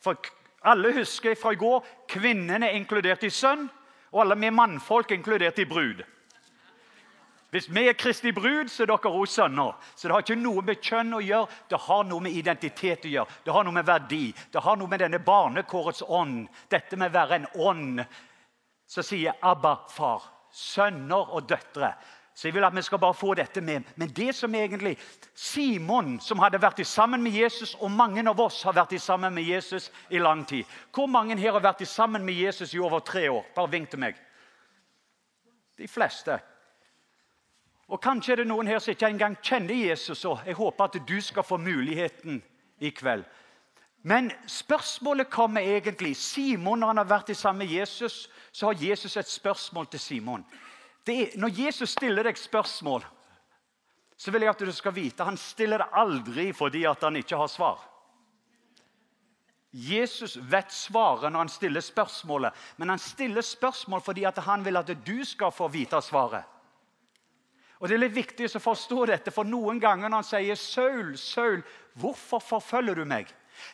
For alle husker fra i går kvinnene er inkludert i sønn, og alle vi mannfolk er inkludert i brud. Hvis vi er Kristi brud, så er dere også sønner. Så det har ikke noe med kjønn å gjøre, det har noe med identitet å gjøre. Det har noe med verdi. Det har noe med denne barnekårets ånd. Dette med å være en ånd som sier 'Abba, far'. Sønner og døtre. Så jeg vil at vi skal bare få dette med. Men det som egentlig Simon, som hadde vært sammen med Jesus, og mange av oss har vært sammen med Jesus i lang tid Hvor mange her har vært sammen med Jesus i over tre år? Bare vink til meg. De fleste. Og Kanskje er det noen her som ikke engang kjenner Jesus, og jeg håper at du skal få muligheten i kveld. Men spørsmålet kommer egentlig Simon, når han har vært sammen med Jesus, så har Jesus et spørsmål til Simon. Er, når Jesus stiller deg spørsmål, så vil jeg at du skal vite han stiller det aldri fordi han ikke har svar. Jesus vet svaret når han stiller spørsmålet, men han stiller spørsmål fordi han vil at du skal få vite svaret. Og Det er litt viktig å forstå dette, for noen ganger når han sier 'Saul, Saul, hvorfor forfølger du meg?'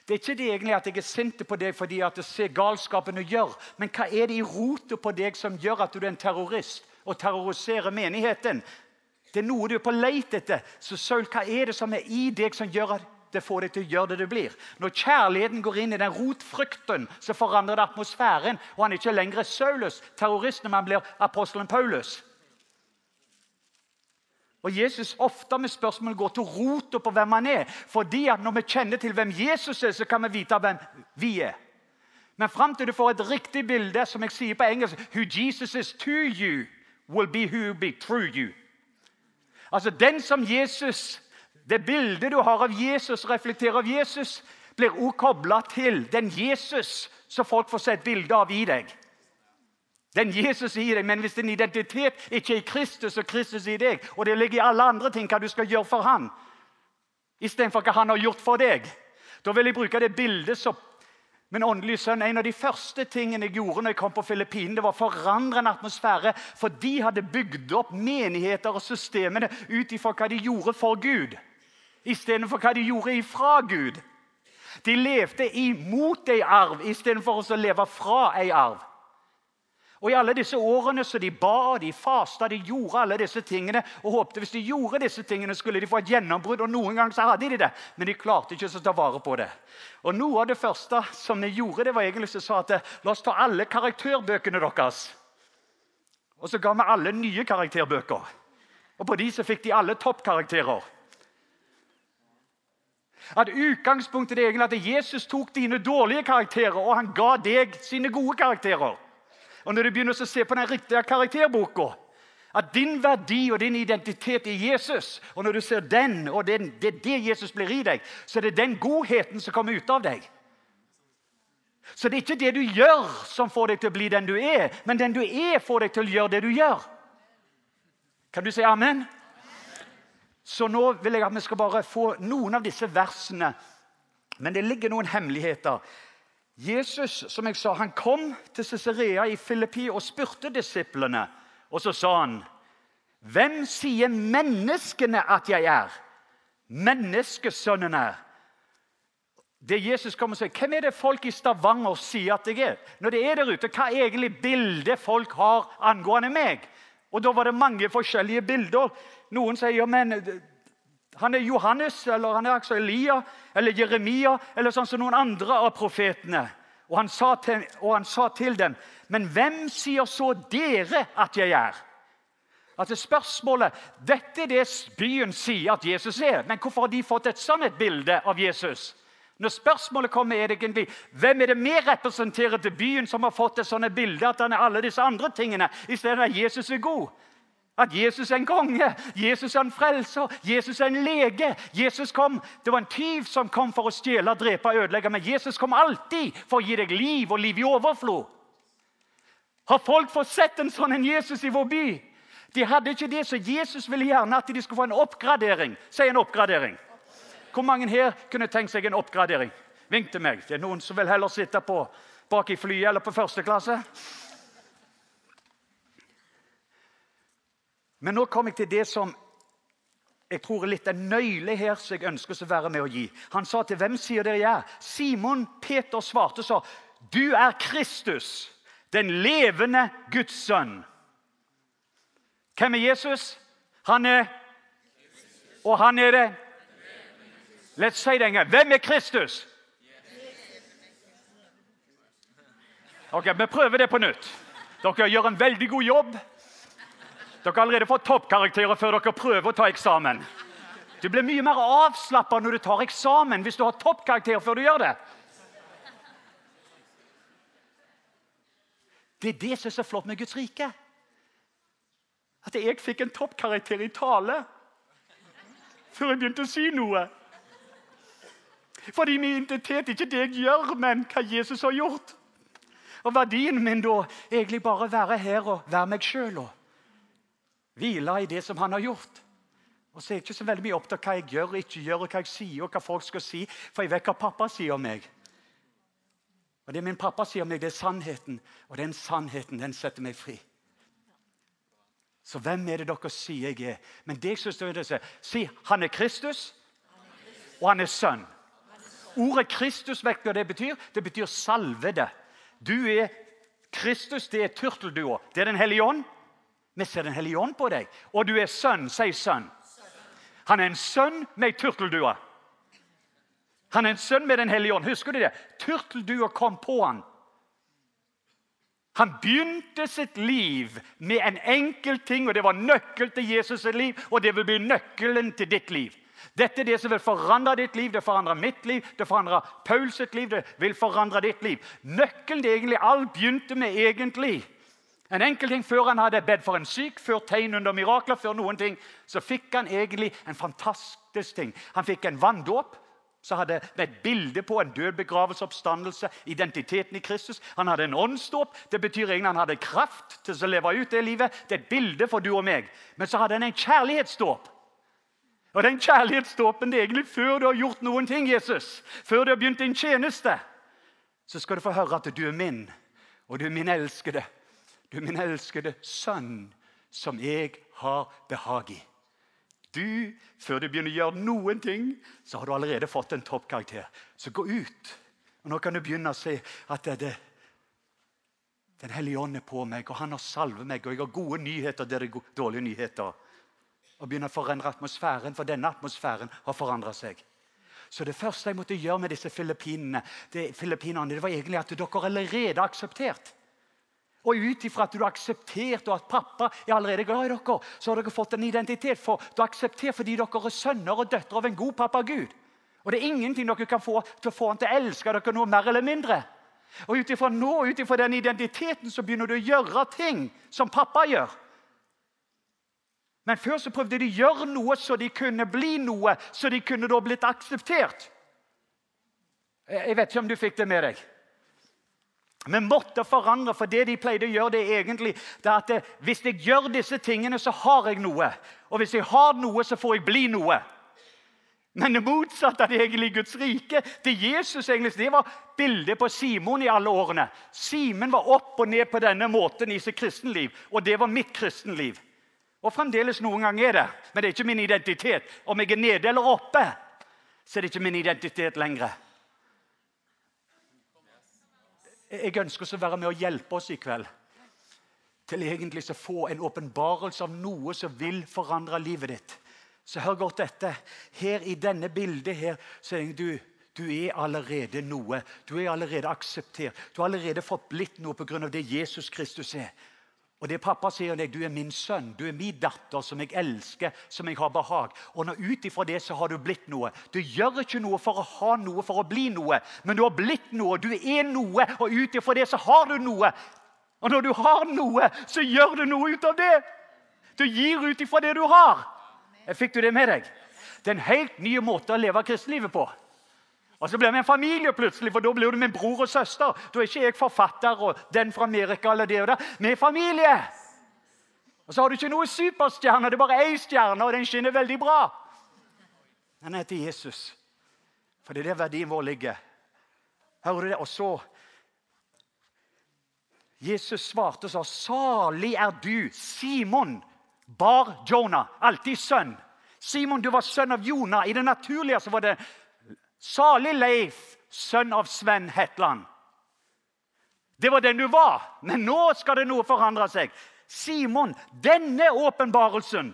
Det er ikke det egentlig at jeg er sint på deg fordi at jeg ser galskapen du gjør, men hva er det i rotet på deg som gjør at du er en terrorist og terroriserer menigheten? Det er noe du er på leit etter. Så Saul, hva er det som er i deg som gjør at det får deg til å gjøre det det blir? Når kjærligheten går inn i den rotfrykten, så forandrer det atmosfæren, og han er ikke lenger Saulus, terroristen, men han blir apostelen Paulus. Og Jesus ofte med spørsmål går til rota på hvem han er. fordi at Når vi kjenner til hvem Jesus er, så kan vi vite hvem vi er. Men fram til du får et riktig bilde, som jeg sier på engelsk Who Jesus is to you, will be who be through you. Altså den som Jesus, Det bildet du har av Jesus, reflekterer av Jesus, blir også kobla til den Jesus som folk får se et bilde av i deg. Den Jesus i deg, Men hvis din identitet ikke er i Kristus og Kristus i deg, og det ligger i alle andre ting hva du skal gjøre for ham, istedenfor hva han har gjort for deg, da vil jeg bruke det bildet som min åndelige sønn, En av de første tingene jeg gjorde når jeg kom på Filippinene, det var å forandre en atmosfære. For de hadde bygd opp menigheter og systemene ut ifra hva de gjorde for Gud, istedenfor hva de gjorde ifra Gud. De levde imot ei arv istedenfor å leve fra ei arv. Og I alle disse årene så de ba, de fasta, de gjorde alle disse tingene og håpte hvis de gjorde disse tingene, skulle de få et gjennombrudd. og Noen ganger så hadde de det, men de klarte ikke å ta vare på det. Og Noe av det første som de gjorde, det var egentlig så sa at la oss ta alle karakterbøkene deres. Og så ga vi alle nye karakterbøker. Og på de så fikk de alle toppkarakterer. At Utgangspunktet er egentlig at Jesus tok dine dårlige karakterer og han ga deg sine gode karakterer. Og når du begynner å se på den riktige karakterboka at din verdi og din identitet er Jesus, og når du ser den, og det, er det Jesus blir i deg, så er det den godheten som kommer ut av deg. Så det er ikke det du gjør, som får deg til å bli den du er, men den du er, får deg til å gjøre det du gjør. Kan du si amen? Så nå vil jeg at vi skal bare få noen av disse versene. Men det ligger noen hemmeligheter Jesus som jeg sa, han kom til Cesarea i Filippi og spurte disiplene. Og så sa han, 'Hvem sier menneskene at jeg er?' Menneskesønnen er. Det Jesus kommer og sier, Hvem er det folk i Stavanger sier at jeg er? Når det er der ute, Hva er egentlig bildet folk har angående meg? Og Da var det mange forskjellige bilder. Noen sier ja, men han er Johannes, eller han er altså Elia eller Jeremia eller sånn som noen andre av profetene. Og han, til, og han sa til dem, 'Men hvem sier så dere at jeg er?' Altså spørsmålet, Dette er det byen sier at Jesus er, men hvorfor har de fått et sånt et bilde av Jesus? Når spørsmålet kommer, er det egentlig hvem er det vi representerer til byen som har fått et sånt bilde at han er alle disse andre tingene, i stedet for at Jesus er god? At Jesus er en konge, Jesus er en frelser, Jesus er en lege. Jesus kom, Det var en tyv som kom for å stjele, drepe og ødelegge, men Jesus kom alltid for å gi deg liv og liv i overflod. Har folk fått sett en sånn en Jesus i vår by? De hadde ikke det, så Jesus ville gjerne at de skulle få en oppgradering. Si en oppgradering. Hvor mange her kunne tenkt seg en oppgradering? Vink til meg. Det er noen som vil heller sitte på, bak i flyet eller på første klasse. Men nå kom jeg til det som jeg tror er litt en nøyle her som jeg ønsker å være med å gi. Han sa til hvem sier dere jeg er? Simon Peter svarte så, du er Kristus, den levende Guds sønn. Hvem er Jesus? Han er Og han er det Let's say det en gang. Hvem er Kristus? Ok, Vi prøver det på nytt. Dere gjør en veldig god jobb. Dere har allerede fått toppkarakterer før dere prøver å ta eksamen. Du blir mye mer avslappa når du tar eksamen, hvis du har toppkarakterer før du gjør det. Det er det som er så flott med Guds rike. at jeg fikk en toppkarakter i tale før jeg begynte å si noe. Fordi min identitet er ikke det jeg gjør, men hva Jesus har gjort. Og verdien min da egentlig bare være her og være meg sjøl hvile i det som han har gjort. Og så er jeg ikke så veldig mye opptatt av hva jeg gjør ikke gjør, og hva jeg sier, og hva folk skal si, for jeg vet hva pappa sier om meg. Og Det min pappa sier om meg, det er sannheten, og den sannheten den setter meg fri. Så hvem er det dere sier jeg er? Men det jeg synes det er si, han er Kristus, og han er sønn. Ordet Kristus, vet hva det betyr? Det betyr salvede. Du er Kristus, det er turteldua. Det er Den hellige ånd. Vi ser Den hellige ånd på deg. Og du er sønn. Si sønn. Han er en sønn med ei turteldue. Han er en sønn med Den hellige ånd. Husker du det? Turteldua kom på han. Han begynte sitt liv med en enkel ting, og det var nøkkel til Jesus' sitt liv, og det vil bli nøkkelen til ditt liv. Dette er det som vil forandre ditt liv, det forandrer mitt liv, det forandrer sitt liv, det vil forandre ditt liv. Nøkkelen til egentlig alt begynte med egentlig en enkel ting Før han hadde bedt for en syk, før tegn under mirakler, før noen ting, så fikk han egentlig en fantastisk ting. Han fikk en vanndåp som hadde med et bilde på en død begravelse, oppstandelse, identiteten i Kristus. Han hadde en åndsdåp. Det betyr egentlig han hadde kraft til å leve ut det livet. Det er et bilde for du og meg. Men så hadde han en kjærlighetsdåp. Og den kjærlighetsdåpen det er egentlig før du har gjort noen ting, Jesus. Før du har begynt din tjeneste. Så skal du få høre at du er min, og du er min elskede. Du min elskede sønn, som jeg har behag i. Du, Før du begynner å gjøre noen ting, så har du allerede fått en toppkarakter. Så gå ut. Og Nå kan du begynne å se at det, det, Den hellige ånd er på meg, og han har salvet meg, og jeg har gode nyheter der det er dårlige nyheter. Og begynne å forandre atmosfæren, for denne atmosfæren har forandra seg. Så det første jeg måtte gjøre med disse filippinene, det, det var egentlig at dere allerede har akseptert. Og ut ifra at du har akseptert og at pappa er allerede glad i dere, så har dere fått en identitet. for Du har akseptert fordi dere er sønner og døtre av en god pappa Gud. Og det er ingenting dere kan få til å få han til å elske dere noe mer eller mindre. Og ut ifra nå, ut ifra den identiteten så begynner du å gjøre ting som pappa gjør. Men før så prøvde de å gjøre noe så de kunne bli noe, så de kunne da blitt akseptert. Jeg vet ikke om du fikk det med deg. Vi måtte forandre, for det de pleide å gjøre, det er egentlig det at det, hvis jeg gjør disse tingene, så har jeg noe. Og hvis jeg har noe, så får jeg bli noe. Men det motsatte av det egentlig Guds rike. Det Jesus egentlig, det var bildet på Simon i alle årene. Simen var opp og ned på denne måten i sitt kristenliv, og det var mitt kristenliv. Og fremdeles noen ganger er det, men det er ikke min identitet. Om jeg er nede eller oppe, så er det ikke min identitet lenger. Jeg ønsker å være med og hjelpe oss i kveld til egentlig å få en åpenbarelse av noe som vil forandre livet ditt. Så hør godt dette. Her i denne bildet her, så er du, du er allerede noe. Du er allerede akseptert. Du har allerede fått blitt noe pga. det Jesus Kristus er. Og det Pappa sier deg, du er min sønn, du er min datter, som jeg elsker, som jeg har behag. Og nå ut ifra det så har du blitt noe. Du gjør ikke noe for å ha noe, for å bli noe, men du har blitt noe. Du er noe, og ut ifra det så har du noe. Og når du har noe, så gjør du noe ut av det. Du gir ut ifra det du har. Fikk du det med deg? Det er en helt ny måte å leve kristenlivet på. Og så blir vi en familie plutselig, for da blir du min bror og søster. Da er ikke jeg forfatter og den fra Amerika eller det og det. Vi er familie! Og så har du ikke noe superstjerne, det er bare én stjerne, og den skinner veldig bra. Den heter Jesus. For det er der verdien vår ligger. Hører du det? Og så Jesus svarte og sa, 'Salig er du, Simon, bar Jonah.' Alltid sønn. Simon, du var sønn av Jonah. I det naturlige så var det Salig Leif, sønn av Sven Hetland. Det var den du var, men nå skal det noe forandre seg. Simon, denne åpenbarelsen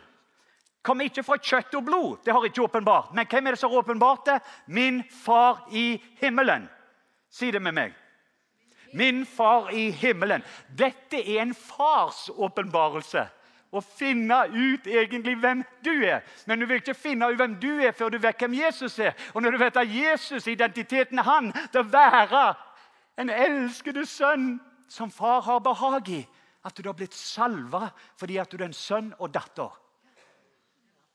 kom ikke fra kjøtt og blod. Det har ikke åpenbart. Men hvem er det som har åpenbart det? Min far i himmelen. Si det med meg. Min far i himmelen. Dette er en fars åpenbarelse å finne ut egentlig hvem du er. Men du vil ikke finne ut hvem du er før du vet hvem Jesus er. Og når du vet at Jesus, identiteten er han, til å være en elskede sønn som far har behag i. At du har blitt salva fordi at du er en sønn og datter.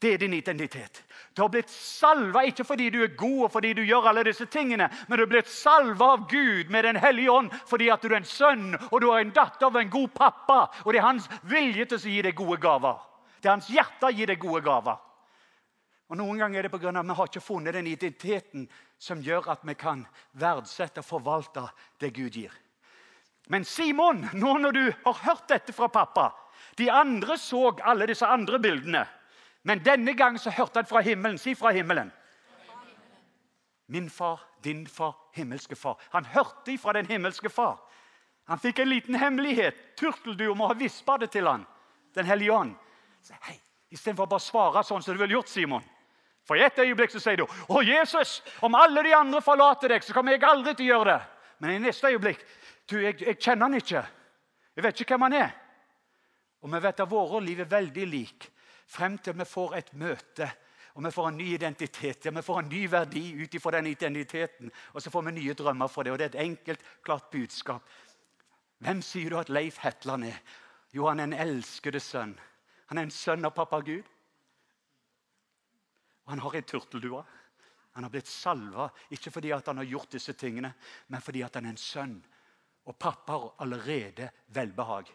Det er din identitet. Du har blitt salva ikke fordi du er god og fordi du gjør alle disse tingene, men du har blitt salva av Gud med Den hellige ånd fordi at du er en sønn og du er en datter av en god pappa. Og det er hans vilje til å gi deg gode gaver. Det er hans hjerte å gi deg gode gaver. Og Noen ganger er det pga. at vi har ikke funnet den identiteten som gjør at vi kan verdsette og forvalte det Gud gir. Men Simon, nå når du har hørt dette fra pappa De andre så alle disse andre bildene. Men denne gang så hørte han fra himmelen. Si fra himmelen. Min far, din far, himmelske far. Han hørte fra den himmelske far. Han fikk en liten hemmelighet. Turteldua må ha vispa det til han, Den hellige ånd. Hei, Istedenfor bare å svare sånn som du ville gjort, Simon. For i et øyeblikk så sier du 'Å, Jesus, om alle de andre forlater deg, så kommer jeg aldri til å gjøre det.' Men i neste øyeblikk 'Du, jeg, jeg kjenner han ikke. Jeg vet ikke hvem han er.' Og vi vet at våre liv er veldig like frem til vi får et møte og vi får en ny identitet. Ja, vi får en ny verdi ut ifra den identiteten. Og så får vi nye drømmer for det. Og det er et enkelt, klart budskap. Hvem sier du at Leif Hetland er? Jo, han er en elskede sønn. Han er en sønn av pappa Gud. Og han har en turteldue. Han har blitt salva ikke fordi han har gjort disse tingene, men fordi han er en sønn. Og pappa har allerede velbehag.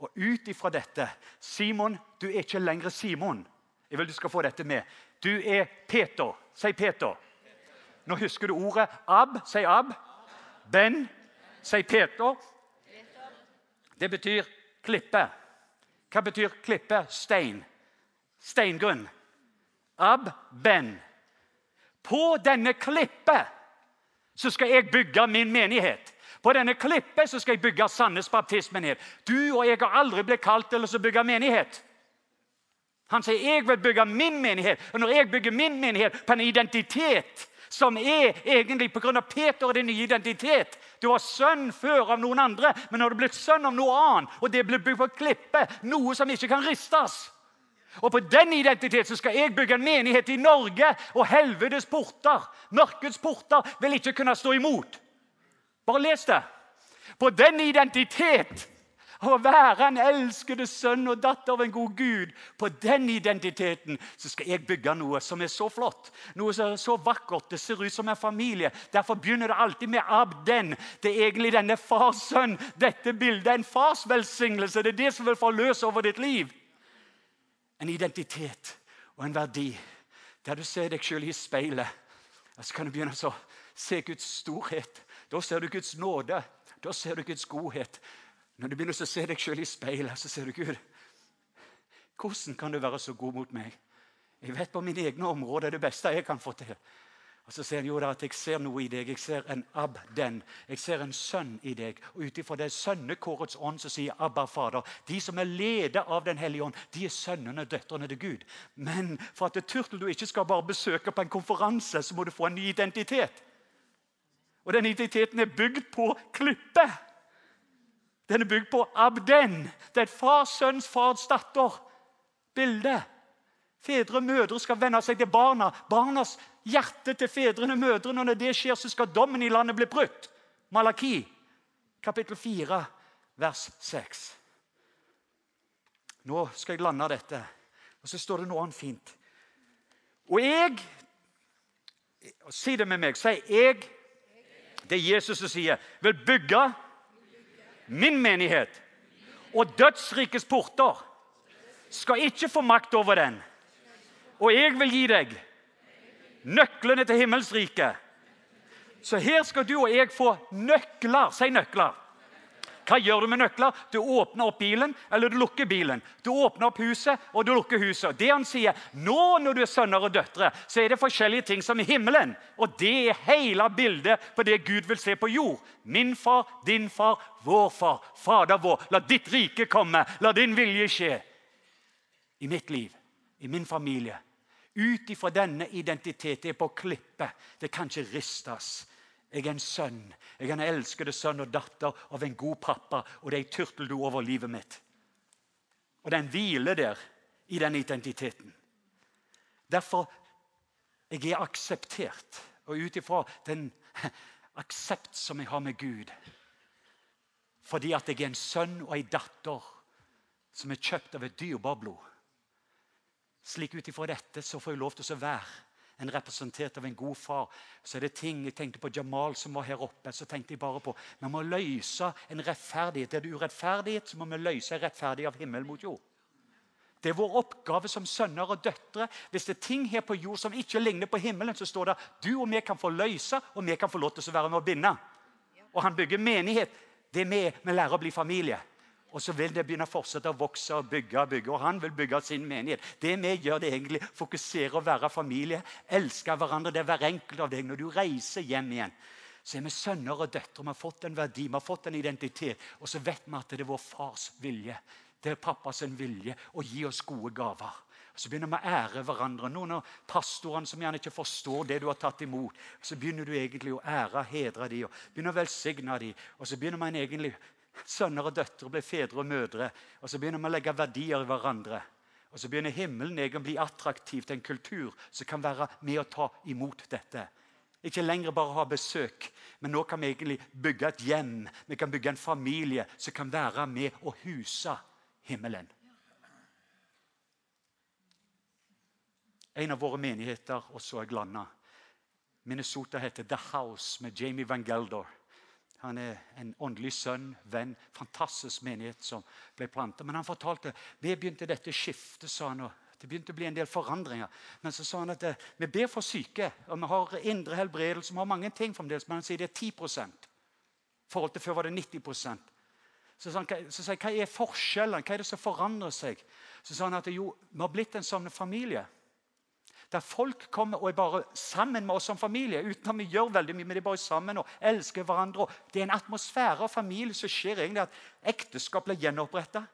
Og ut ifra dette Simon, du er ikke lenger Simon. Jeg vil du skal få dette med. Du er Peter. Si Peter. Nå husker du ordet Ab. Si Ab. Ben. Si Peter. Det betyr klippe. Hva betyr klippe? Stein. Steingrunn. Ab. Ben. På denne klippe så skal jeg bygge min menighet. På denne klippet så skal jeg bygge Sandnes baptistmenighet. Du og jeg har aldri blitt kalt til å bygge menighet. Han sier jeg vil bygge min menighet. Og når jeg bygger min menighet på en identitet som er egentlig pga. Peter og din nye identitet Du var sønn før av noen andre, men nå har du blitt sønn av noe annet. Og det blir bygd på klippet, noe som ikke kan ristes. Og på den identiteten skal jeg bygge en menighet i Norge, og helvetes porter, mørkets porter, vil ikke kunne stå imot. Bare les det. På den identitet å være en elskede sønn og datter av en god Gud. På den identiteten så skal jeg bygge noe som er så flott, noe som er så vakkert. Det ser ut som en familie. Derfor begynner det alltid med Abden. Det er egentlig denne fars sønn. Dette bildet er en fars velsignelse. Det er det som vil forløse over ditt liv. En identitet og en verdi der du ser deg sjøl i speilet. Så kan du begynne å se Guds storhet da ser du Guds nåde. Da ser du Guds godhet. Når du begynner å se deg sjøl i speilet, så ser du Gud. Hvordan kan du være så god mot meg? Jeg vet på mine egne områder det beste jeg kan få til. Og Så sier han jo da at jeg ser noe i deg. Jeg ser en abden. Jeg ser en sønn i deg. Og Ut ifra det sønnekårets ånd så sier Abba, Fader De som er ledet av Den hellige ånd, de er sønnene og døtrene til Gud. Men for at Turtel du ikke skal bare besøke på en konferanse, så må du få en ny identitet. Og den identiteten er bygd på klippe. Den er bygd på abden. Det er et fars, sønns, fars, datter. Bilde. Fedre og mødre skal vende seg til barna. Barnas hjerte til fedrene og mødrene. Og når det skjer, så skal dommen i landet bli brutt. Malaki, kapittel 4, vers 6. Nå skal jeg lande dette. Og så står det noe annet fint. Og jeg Si det med meg. Si 'jeg' Det er Jesus som sier, 'Vil bygge min menighet'. Og dødsrikets porter skal ikke få makt over den. Og jeg vil gi deg nøklene til himmelsriket. Så her skal du og jeg få nøkler. Si nøkler. Hva gjør du med nøkler? Du åpner opp bilen, eller du lukker bilen. Du åpner opp huset, og du lukker huset. Det han sier, Nå når du er sønner og døtre, så er det forskjellige ting som i himmelen. Og det er hele bildet på det Gud vil se på jord. Min far, din far, vår far, Fader vår. La ditt rike komme. La din vilje skje. I mitt liv, i min familie. Ut ifra denne identiteten er på klippet. Det kan ikke ristes. Jeg er en sønn. Jeg er en elskede sønn og datter av en god pappa, og det er ei turteldo over livet mitt. Og den hviler der i den identiteten. Derfor jeg er akseptert. Og ut ifra den aksept som jeg har med Gud, Fordi at jeg er en sønn og en datter som er kjøpt av et dyrebart blod. Slik ut ifra dette så får jeg lov til å være en representert av en god far. Så er det ting Jeg tenkte på Jamal som var her oppe. så tenkte jeg bare på, Vi må løse en rettferdighet. Er det urettferdighet, så må vi løse en rettferdighet av himmel mot jord. Det er vår oppgave som sønner og døtre. Hvis det er ting her på jord som ikke ligner på himmelen, så står det du og vi kan få løse, og vi kan få lov til å være med å binde. Og han bygger menighet. Det er vi vi lærer å bli familie. Og så vil det begynne å fortsette å vokse og bygge. og bygge, og Han vil bygge sin menighet. Det vi gjør, det er egentlig fokusere og være familie. Elske hverandre. Det er hver enkelt av deg. Når du reiser hjem igjen, så er vi sønner og døtre. Vi har fått en verdi, vi har fått en identitet. Og så vet vi at det er vår fars vilje. Det er pappas vilje å gi oss gode gaver. Så begynner vi å ære hverandre. Noen av pastorene som gjerne ikke forstår det du har tatt imot. Så begynner du egentlig å ære, og hedre dem og begynner å velsigne dem. Og så begynner man egentlig Sønner og døtre blir fedre og mødre. Og så begynner vi å legge verdier i hverandre. Og så begynner himmelen egentlig å bli attraktiv til en kultur som kan være med å ta imot dette. Ikke lenger bare ha besøk, men nå kan vi egentlig bygge et hjem. Vi kan bygge en familie som kan være med å huse himmelen. En av våre menigheter, og så jeg landa. Minnesota heter The House med Jamie Van Gelder. Han er en åndelig sønn, venn. Fantastisk menighet som ble planta. Men han fortalte vi begynte dette skiftet, sa han. Det begynte å bli en del forandringer. Men så sa han at eh, vi ber for syke, og vi har indre helbredelse. Vi har mange ting fremdeles, men han sier det er 10 I forhold til før var det 90% Så sa han, så sa jeg, hva er forskjellen? Hva er det som forandrer seg? Så sa han at jo, vi har blitt en sånn familie der folk kommer og er bare sammen med oss som familie. uten at vi gjør veldig mye, men de er bare sammen og elsker hverandre. det er en atmosfære av familie som skjer egentlig at ekteskap blir gjenoppretta.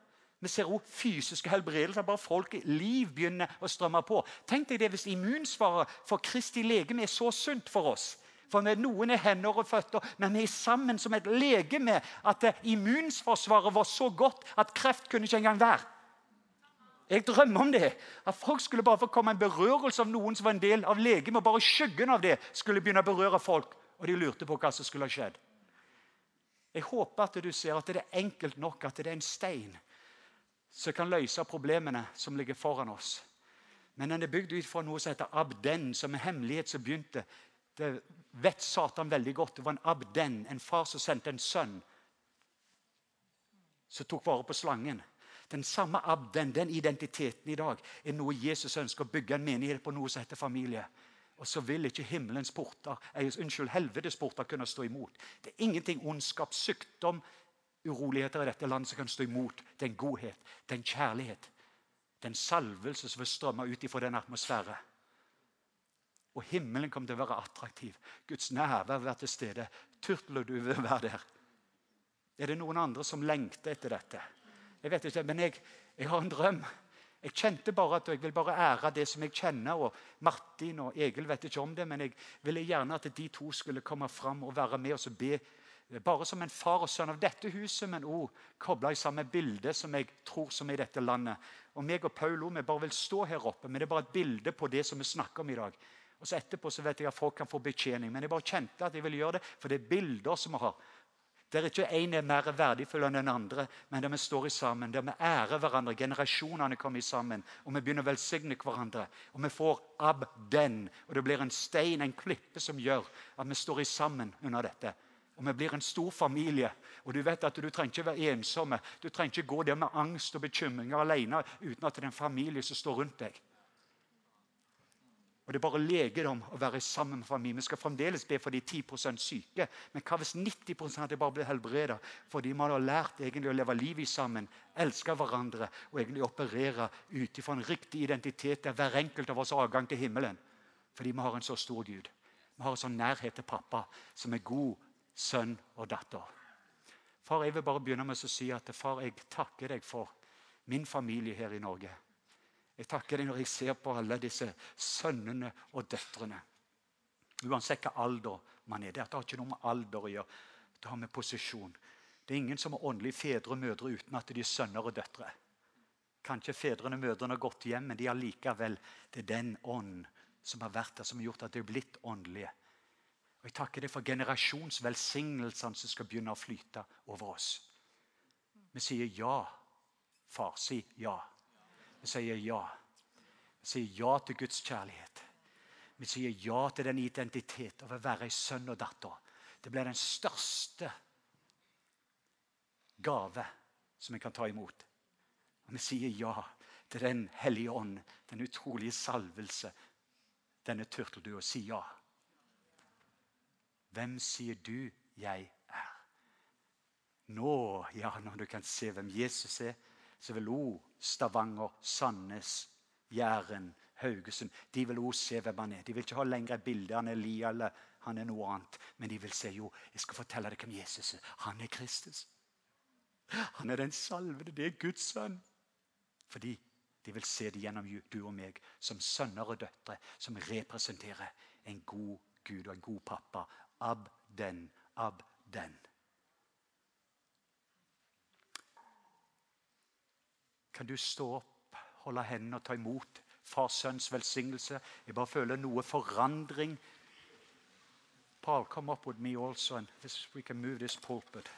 Vi ser også fysiske helbredelser. Bare folk liv begynner å strømme på. Tenk deg det hvis immunsvaret for Kristi legeme er så sunt for oss. For noen er hender og føtter, men vi er sammen som et legeme. At immunforsvaret var så godt at kreft kunne ikke engang være. Jeg drømmer om det. At folk skulle bare få komme en berørelse av noen som var en del av legemet. Bare skyggen av det skulle begynne å berøre folk. Og de lurte på hva som skulle ha skjedd. Jeg håper at du ser at det er enkelt nok at det er en stein som kan løse problemene som ligger foran oss. Men den er bygd ut fra noe som heter abden, som er hemmelighet som begynte. Det vet Satan veldig godt. Det var en abden, en far som sendte en sønn som tok vare på slangen. Den samme abden, den identiteten i dag, er noe Jesus ønsker å bygge en menighet på noe som heter familie. Og så vil ikke himmelens porter, unnskyld, helvetes porter kunne stå imot. Det er ingenting ondskap, sykdom, uroligheter i dette landet som kan stå imot den godhet, den kjærlighet, den salvelse som vil strømme ut ifra den atmosfære. Og himmelen kommer til å være attraktiv. Guds nærvær vil være til stede. Turtler du vil være der? Er det noen andre som lengter etter dette? Jeg vet ikke, Men jeg, jeg har en drøm. Jeg kjente bare at jeg vil bare ære det som jeg kjenner. og Martin og Egil vet ikke om det, men jeg ville gjerne at de to skulle komme fram og være med oss og be. Bare som en far og sønn av dette huset, men òg kobla i samme bilde som jeg tror som er i dette landet. Og meg og Paulo vi bare vil stå her oppe, men det er bare et bilde på det som vi snakker om i dag. Og så Etterpå så vet jeg at folk kan få betjening, men jeg bare kjente at jeg ville gjøre det, for det er bilder som vi har. Der ikke én er mer verdifull enn den andre, men der vi står sammen, der vi ærer hverandre. Generasjonene kommer sammen, og vi begynner å velsigne hverandre. Og vi får ab den, og det blir en stein, en klippe, som gjør at vi står sammen under dette. Og vi blir en stor familie. Og Du vet at du trenger ikke være ensomme. Du trenger ikke gå der med angst og bekymringer alene uten at det er en familie som står rundt deg. Og Det er bare legedom å være sammen med familien. Vi skal fremdeles be for de 10% syke. Men hva hvis 90 hadde de bare blitt helbredet fordi man har lært egentlig å leve livet sammen, elske hverandre og egentlig operere ut ifra en riktig identitet der hver enkelt av oss har adgang til himmelen? Fordi vi har en så stor Gud. Vi har en sånn nærhet til pappa som er god sønn og datter. Far, jeg vil bare begynne med å si at far, jeg takker deg for min familie her i Norge. Jeg takker deg når jeg ser på alle disse sønnene og døtrene. Uansett hva alder man er. Det har ikke noe med alder å gjøre. Det har med posisjon. Det er ingen som er åndelige fedre og mødre uten at de er sønner og døtre. Kanskje fedrene og mødrene har gått hjem, men de har likevel det er den ånd som har vært der, som har gjort at de er blitt åndelige. Og Jeg takker deg for generasjonsvelsignelsene som skal begynne å flyte over oss. Vi sier ja. Far, si ja. Vi sier ja. Vi sier ja til Guds kjærlighet. Vi sier ja til den identitet av å være ei sønn og datter. Det blir den største gave som vi kan ta imot. Og vi sier ja til Den hellige ånd, den utrolige salvelse. Denne turteldua si ja. Hvem sier du jeg er? Nå, ja, når du kan se hvem Jesus er, så vil òg Stavanger, Sandnes, Jæren, Haugesund De vil òg se hvem han er. De vil ikke ha lenger et bilde han er Elia eller han er noe annet. Men de vil se jo, jeg skal fortelle deg hvem Jesus er. Han er Kristus. Han er den salvede. Det er Guds sønn. Fordi de vil se det gjennom du og meg som sønner og døtre som representerer en god Gud og en god pappa. Ab den, ab den. Kan du stå opp, holde hendene og ta imot fars sønns velsignelse? Jeg bare føler noe forandring. Paul, come up with me also, and this, we can move this pulpit.